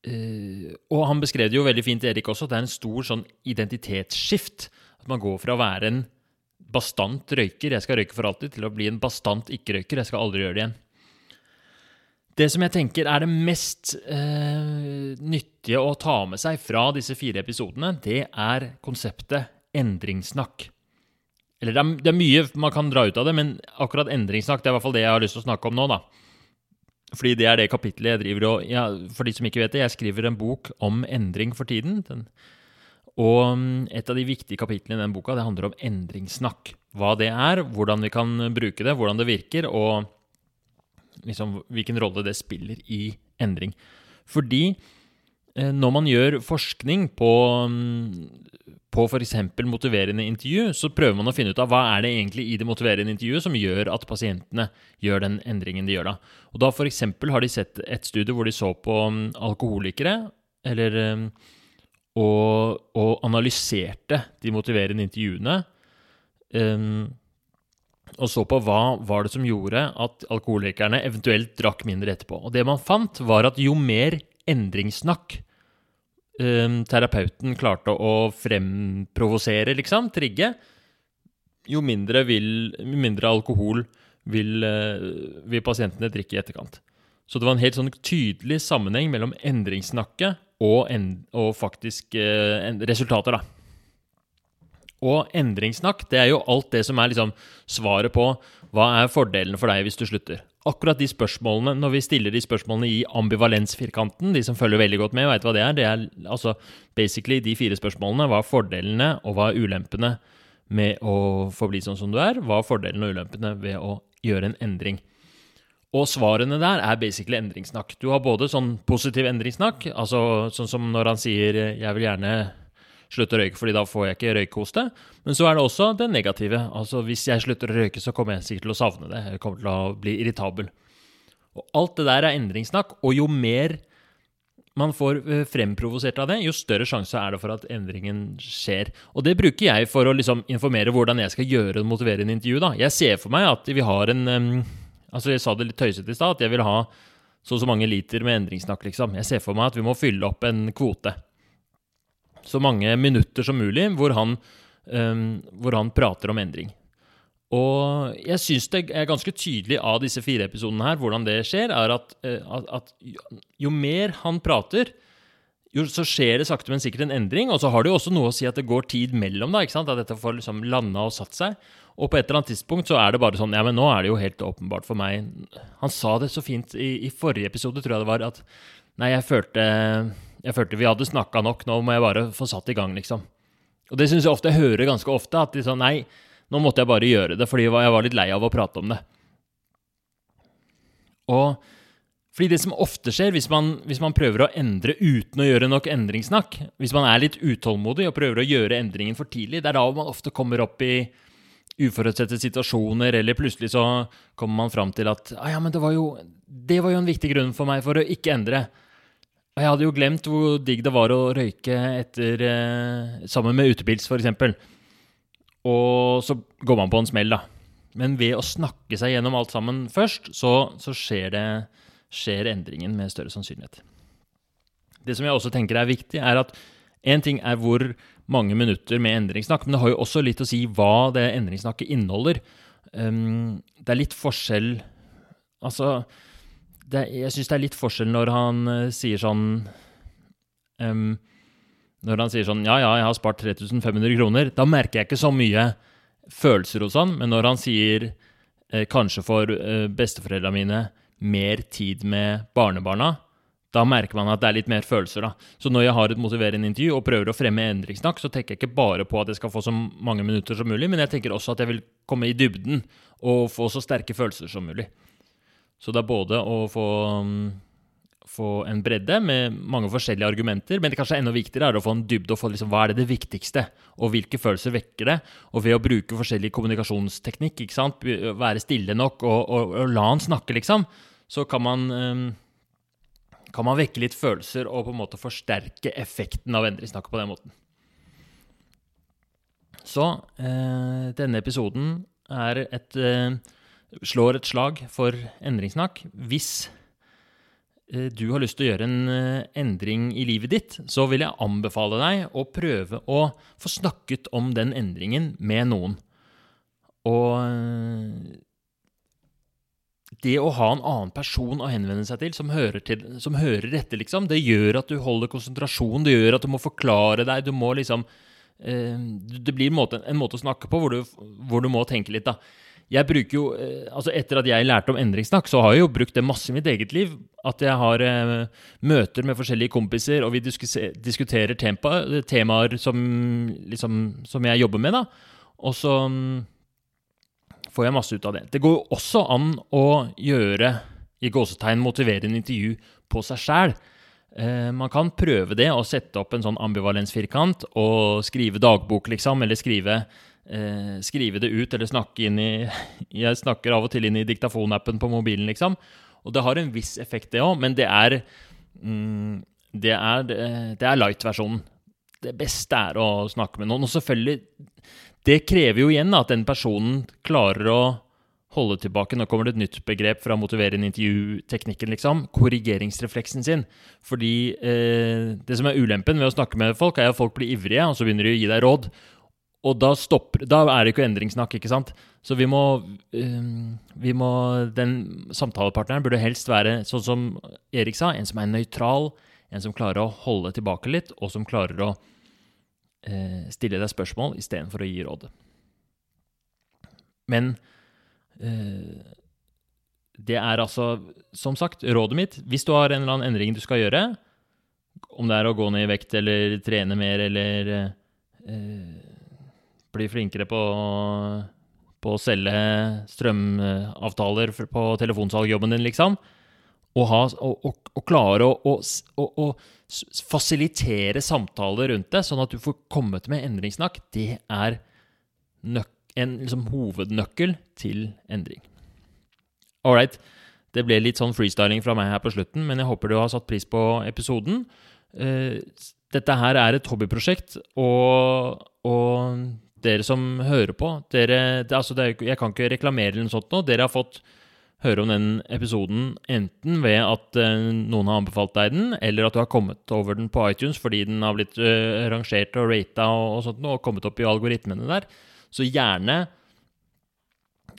eh, Og han beskrev det jo veldig fint, Erik også, at det er en stor sånn identitetsskift. At man går fra å være en bastant røyker, jeg skal røyke for alltid, til å bli en bastant ikke-røyker, jeg skal aldri gjøre det igjen. Det som jeg tenker er det mest eh, nyttige å ta med seg fra disse fire episodene, det er konseptet endringssnakk. Eller det er, det er, mye man kan dra ut av det, men akkurat endringssnakk det er i hvert fall det jeg har lyst til å snakke om nå. da. Fordi det er det kapittelet jeg driver og ja, For de som ikke vet det, jeg skriver en bok om endring for tiden. Den, og mm, et av de viktige kapitlene i den boka det handler om endringssnakk. Hva det er, hvordan vi kan bruke det, hvordan det virker, og liksom hvilken rolle det spiller i endring. Fordi når man gjør forskning på mm, på f.eks. motiverende intervju, så prøver man å finne ut av hva er det egentlig i det motiverende intervjuet som gjør at pasientene gjør den endringen de gjør da. Og da f.eks. har de sett et studie hvor de så på um, alkoholikere, eller um, og, og, analyserte de motiverende intervjuene. Um, og så på hva var det som gjorde at alkoholikerne eventuelt drakk mindre etterpå. Og det man fant, var at jo mer endringssnakk um, terapeuten klarte å fremprovosere, liksom, trigge, jo mindre, vil, mindre alkohol vil, uh, vil, pasientene drikke i etterkant. Så det var en helt sånn tydelig sammenheng mellom endringssnakket og, en, og faktisk uh, resultater, da. Og endringssnakk, det er jo alt det som er liksom svaret på hva er fordelene for deg hvis du slutter akkurat de spørsmålene, når vi stiller de spørsmålene i ambivalensfirkanten, de som følger veldig godt med, veit hva det er. Det er altså basically de fire spørsmålene. Hva er fordelene, og hva er ulempene med å forbli sånn som du er? Hva er fordelene og ulempene ved å gjøre en endring? Og svarene der er basically endringssnakk. Du har både sånn positiv endringssnakk, altså sånn som når han sier 'jeg vil gjerne slutte å røyke, fordi da får jeg ikke røykehoste. Men så er det også det negative. Altså Hvis jeg slutter å røyke, så kommer jeg sikkert til å savne det. Jeg kommer til å bli irritabel. Og Alt det der er endringssnakk, og jo mer man får eh, fremprovosert av det, jo større sjanse er det for at endringen skjer. Og det bruker jeg for å liksom informere hvordan jeg skal gjøre og motivere en intervju. da. Jeg ser for meg at vi har en Altså, jeg sa det litt tøysete i stad, at jeg vil ha så og så mange liter med endringssnakk, liksom. Jeg ser for meg at vi må fylle opp en kvote så mange minutter som mulig hvor han, um, hvor han prater om endring. Og jeg syns det er ganske tydelig av disse fire episodene her, hvordan det skjer, er at, eh, at jo mer han prater, jo, så skjer det sakte, men sikkert en endring. Og så har det jo også noe å si at det går tid mellom, da, ikke sant? at dette får liksom landa og satt seg. Og på et eller annet tidspunkt så er det bare sånn Ja, men nå er det jo helt åpenbart for meg Han sa det så fint i, i forrige episode, tror jeg det var, at Nei, jeg følte jeg følte vi hadde snakka nok, nå må jeg bare få satt i gang, liksom. Og det syns jeg ofte jeg hører ganske ofte, at de sånn Nei, nå måtte jeg bare gjøre det fordi jeg var litt lei av å prate om det. Og fordi det som ofte skjer hvis man, hvis man, prøver å endre uten å gjøre nok endringssnakk, hvis man er litt utålmodig og prøver å gjøre endringen for tidlig, det er da man ofte kommer opp i uforutsette situasjoner, eller plutselig så kommer man fram til at ah, ja, men det var, jo, det var jo en viktig grunn for meg for å ikke endre. Jeg hadde jo glemt hvor digg det var å røyke etter eh, sammen med utepils, f.eks. Og så går man på en smell, da. Men ved å snakke seg gjennom alt sammen først, så, så skjer, det, skjer endringen med større sannsynlighet. Det som jeg også tenker er viktig, er at én ting er hvor mange minutter med endringssnakk, men det har jo også litt å si hva det endringssnakket inneholder. Um, det er litt forskjell Altså det, jeg syns det er litt forskjell når han uh, sier sånn um, Når han sier sånn Ja, ja, jeg har spart 3500 kroner. Da merker jeg ikke så mye følelser hos han. Men når han sier uh, kanskje for uh, besteforeldra mine mer tid med barnebarna, da merker man at det er litt mer følelser. da. Så når jeg har et motiverende intervju og prøver å fremme endringssnakk, så tenker jeg ikke bare på at jeg skal få så mange minutter som mulig, men jeg tenker også at jeg vil komme i dybden og få så sterke følelser som mulig. Så det er både å få, mm, få en bredde med mange forskjellige argumenter, men det kanskje enda viktigere er å få en dybde og få liksom, hva er det det viktigste, og hvilke følelser vekker det. Og ved å bruke forskjellig kommunikasjonsteknikk, ikke sant? være stille nok og, og, og la han snakke, liksom, så kan man um, kan man vekke litt følelser og på en måte forsterke effekten av endringssnakket på den måten. Så eh, denne episoden er et eh, slår et slag for endringssnakk. Hvis eh, du har lyst til å gjøre en eh, endring i livet ditt, så vil jeg anbefale deg å prøve å få snakket om den endringen med noen. Og eh, det å ha en annen person å henvende seg til som hører, til, som hører etter, liksom, det gjør at du holder konsentrasjon. Det gjør at du må forklare deg. Du må liksom Det blir en måte, en måte å snakke på hvor du, hvor du, må tenke litt, da. Jeg bruker jo, eh, altså Etter at jeg lærte om endringssnakk, så har jeg jo brukt det masse i mitt eget liv. At jeg har eh, møter med forskjellige kompiser, og vi diskuterer tempa, temaer som, liksom, som jeg jobber med. da. Og så får jeg masse ut av det. Det går også an å gjøre i gåsetegn motiverende intervju på seg sjæl. Eh, man kan prøve det og sette opp en sånn ambivalensfirkant og skrive dagbok, liksom, eller skrive, eh, skrive det ut, eller snakke inn i *laughs* Jeg snakker av og til inn i diktafonappen på mobilen, liksom. Og det har en viss effekt, det òg, men det er mm, Det er, det er light-versjonen. Det beste er å snakke med noen. Og selvfølgelig det krever jo igjen at den personen klarer å holde tilbake Nå kommer det et nytt begrep fra motiverende intervjuteknikken, liksom. Korrigeringsrefleksen sin. Fordi eh, det som er ulempen ved å snakke med folk, er at folk blir ivrige, og så begynner de å gi deg råd. Og da, stopper, da er det ikke endringssnakk, ikke sant? Så vi må, øh, vi må Den samtalepartneren burde helst være, sånn som Erik sa, en som er nøytral, en som klarer å holde tilbake litt, og som klarer å eh, stille deg spørsmål istedenfor å gi råd. Men eh, det er altså, som sagt, rådet mitt Hvis du har en eller annen endring du skal gjøre, om det er å gå ned i vekt eller trene mer eller eh, bli flinkere på, på å selge strømavtaler på telefonsalgjobben din, liksom, og, ha, og, og, og klare å, fasilitere samtaler rundt det, sånn at du får kommet med endringssnakk, det er en liksom, hovednøkkel til endring. All. Det ble litt sånn freestyling fra meg her på slutten, men jeg håper du har satt pris på episoden. Uh, dette her er et hobbyprosjekt, og, og dere som hører på dere, det, altså det, Jeg kan ikke reklamere eller noe sånt nå. Dere har fått høre om den episoden enten ved at uh, noen har anbefalt deg den, eller at du har kommet over den på iTunes fordi den har blitt uh, rangert og rata og, og, sånt, og kommet opp i algoritmene der. Så gjerne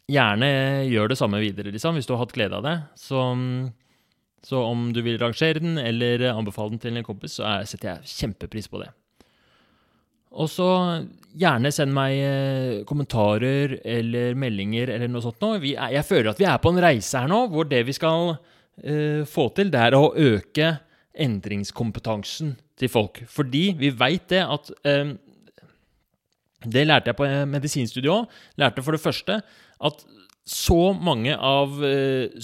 Gjerne gjør det samme videre, liksom, hvis du har hatt glede av det. Så, så om du vil rangere den eller anbefale den til en kompis, så er, setter jeg kjempepris på det. Og så gjerne send meg eh, kommentarer eller meldinger eller noe sånt. Nå. Er, jeg føler at vi er på en reise her nå hvor det vi skal uh, få til, det er å øke endringskompetansen til folk. Fordi vi veit det at uh, Det lærte jeg på medisinstudiet òg. Lærte for det første at så mange av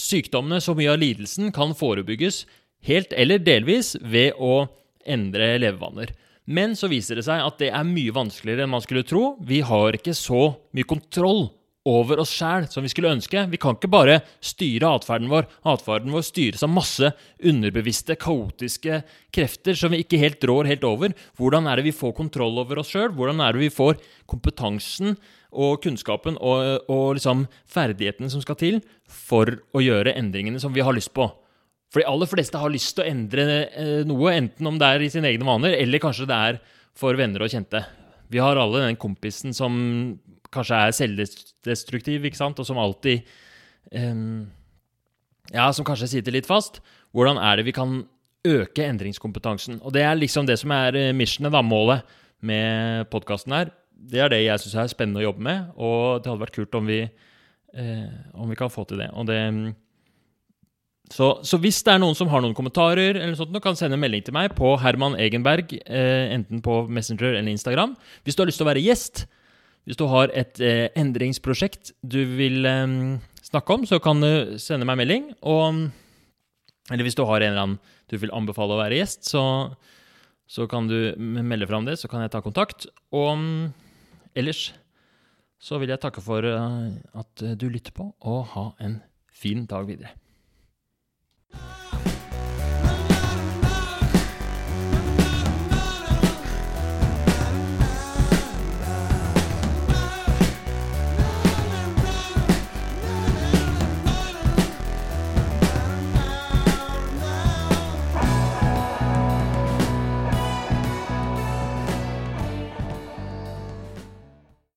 sykdommene, så mye av lidelsen, kan forebygges helt eller delvis ved å endre levevaner. Men så viser det seg at det er mye vanskeligere enn man skulle tro. Vi har ikke så mye kontroll over oss sjæl som vi skulle ønske. Vi kan ikke bare styre atferden vår. Atferden vår styres av masse underbevisste, kaotiske krefter som vi ikke helt rår helt over. Hvordan er det vi får kontroll over oss sjøl? Hvordan er det vi får kompetansen og kunnskapen og, og liksom ferdighetene som skal til for å gjøre endringene som vi har lyst på? For de aller fleste har lyst til å endre eh, noe, enten om det er i sine egne vaner, eller kanskje det er for venner og kjente. Vi har alle den kompisen som kanskje er selvdestruktiv, ikke sant, og som alltid um, Ja, som kanskje sitter litt fast. Hvordan er det vi kan øke endringskompetansen? Og det er liksom det som er eh, missionet, da, målet med podkasten her. Det er det jeg syns er spennende å jobbe med, og det hadde vært kult om vi, eh, om vi kan få til det. Og det så, så, hvis det er noen som har noen kommentarer, eller sånt, kan sende en melding til meg på Herman Egenberg, eh, enten på Messenger eller Instagram. Hvis du har lyst til å være gjest, hvis du har et eh, endringsprosjekt du vil eh, snakke om, så kan du sende meg melding. Og, eller hvis du har en eller annen du vil anbefale å være gjest, så, så kan du melde fra om det, så kan jeg ta kontakt. Og ellers så vil jeg takke for uh, at du lytter på, og ha en fin dag videre. Oh.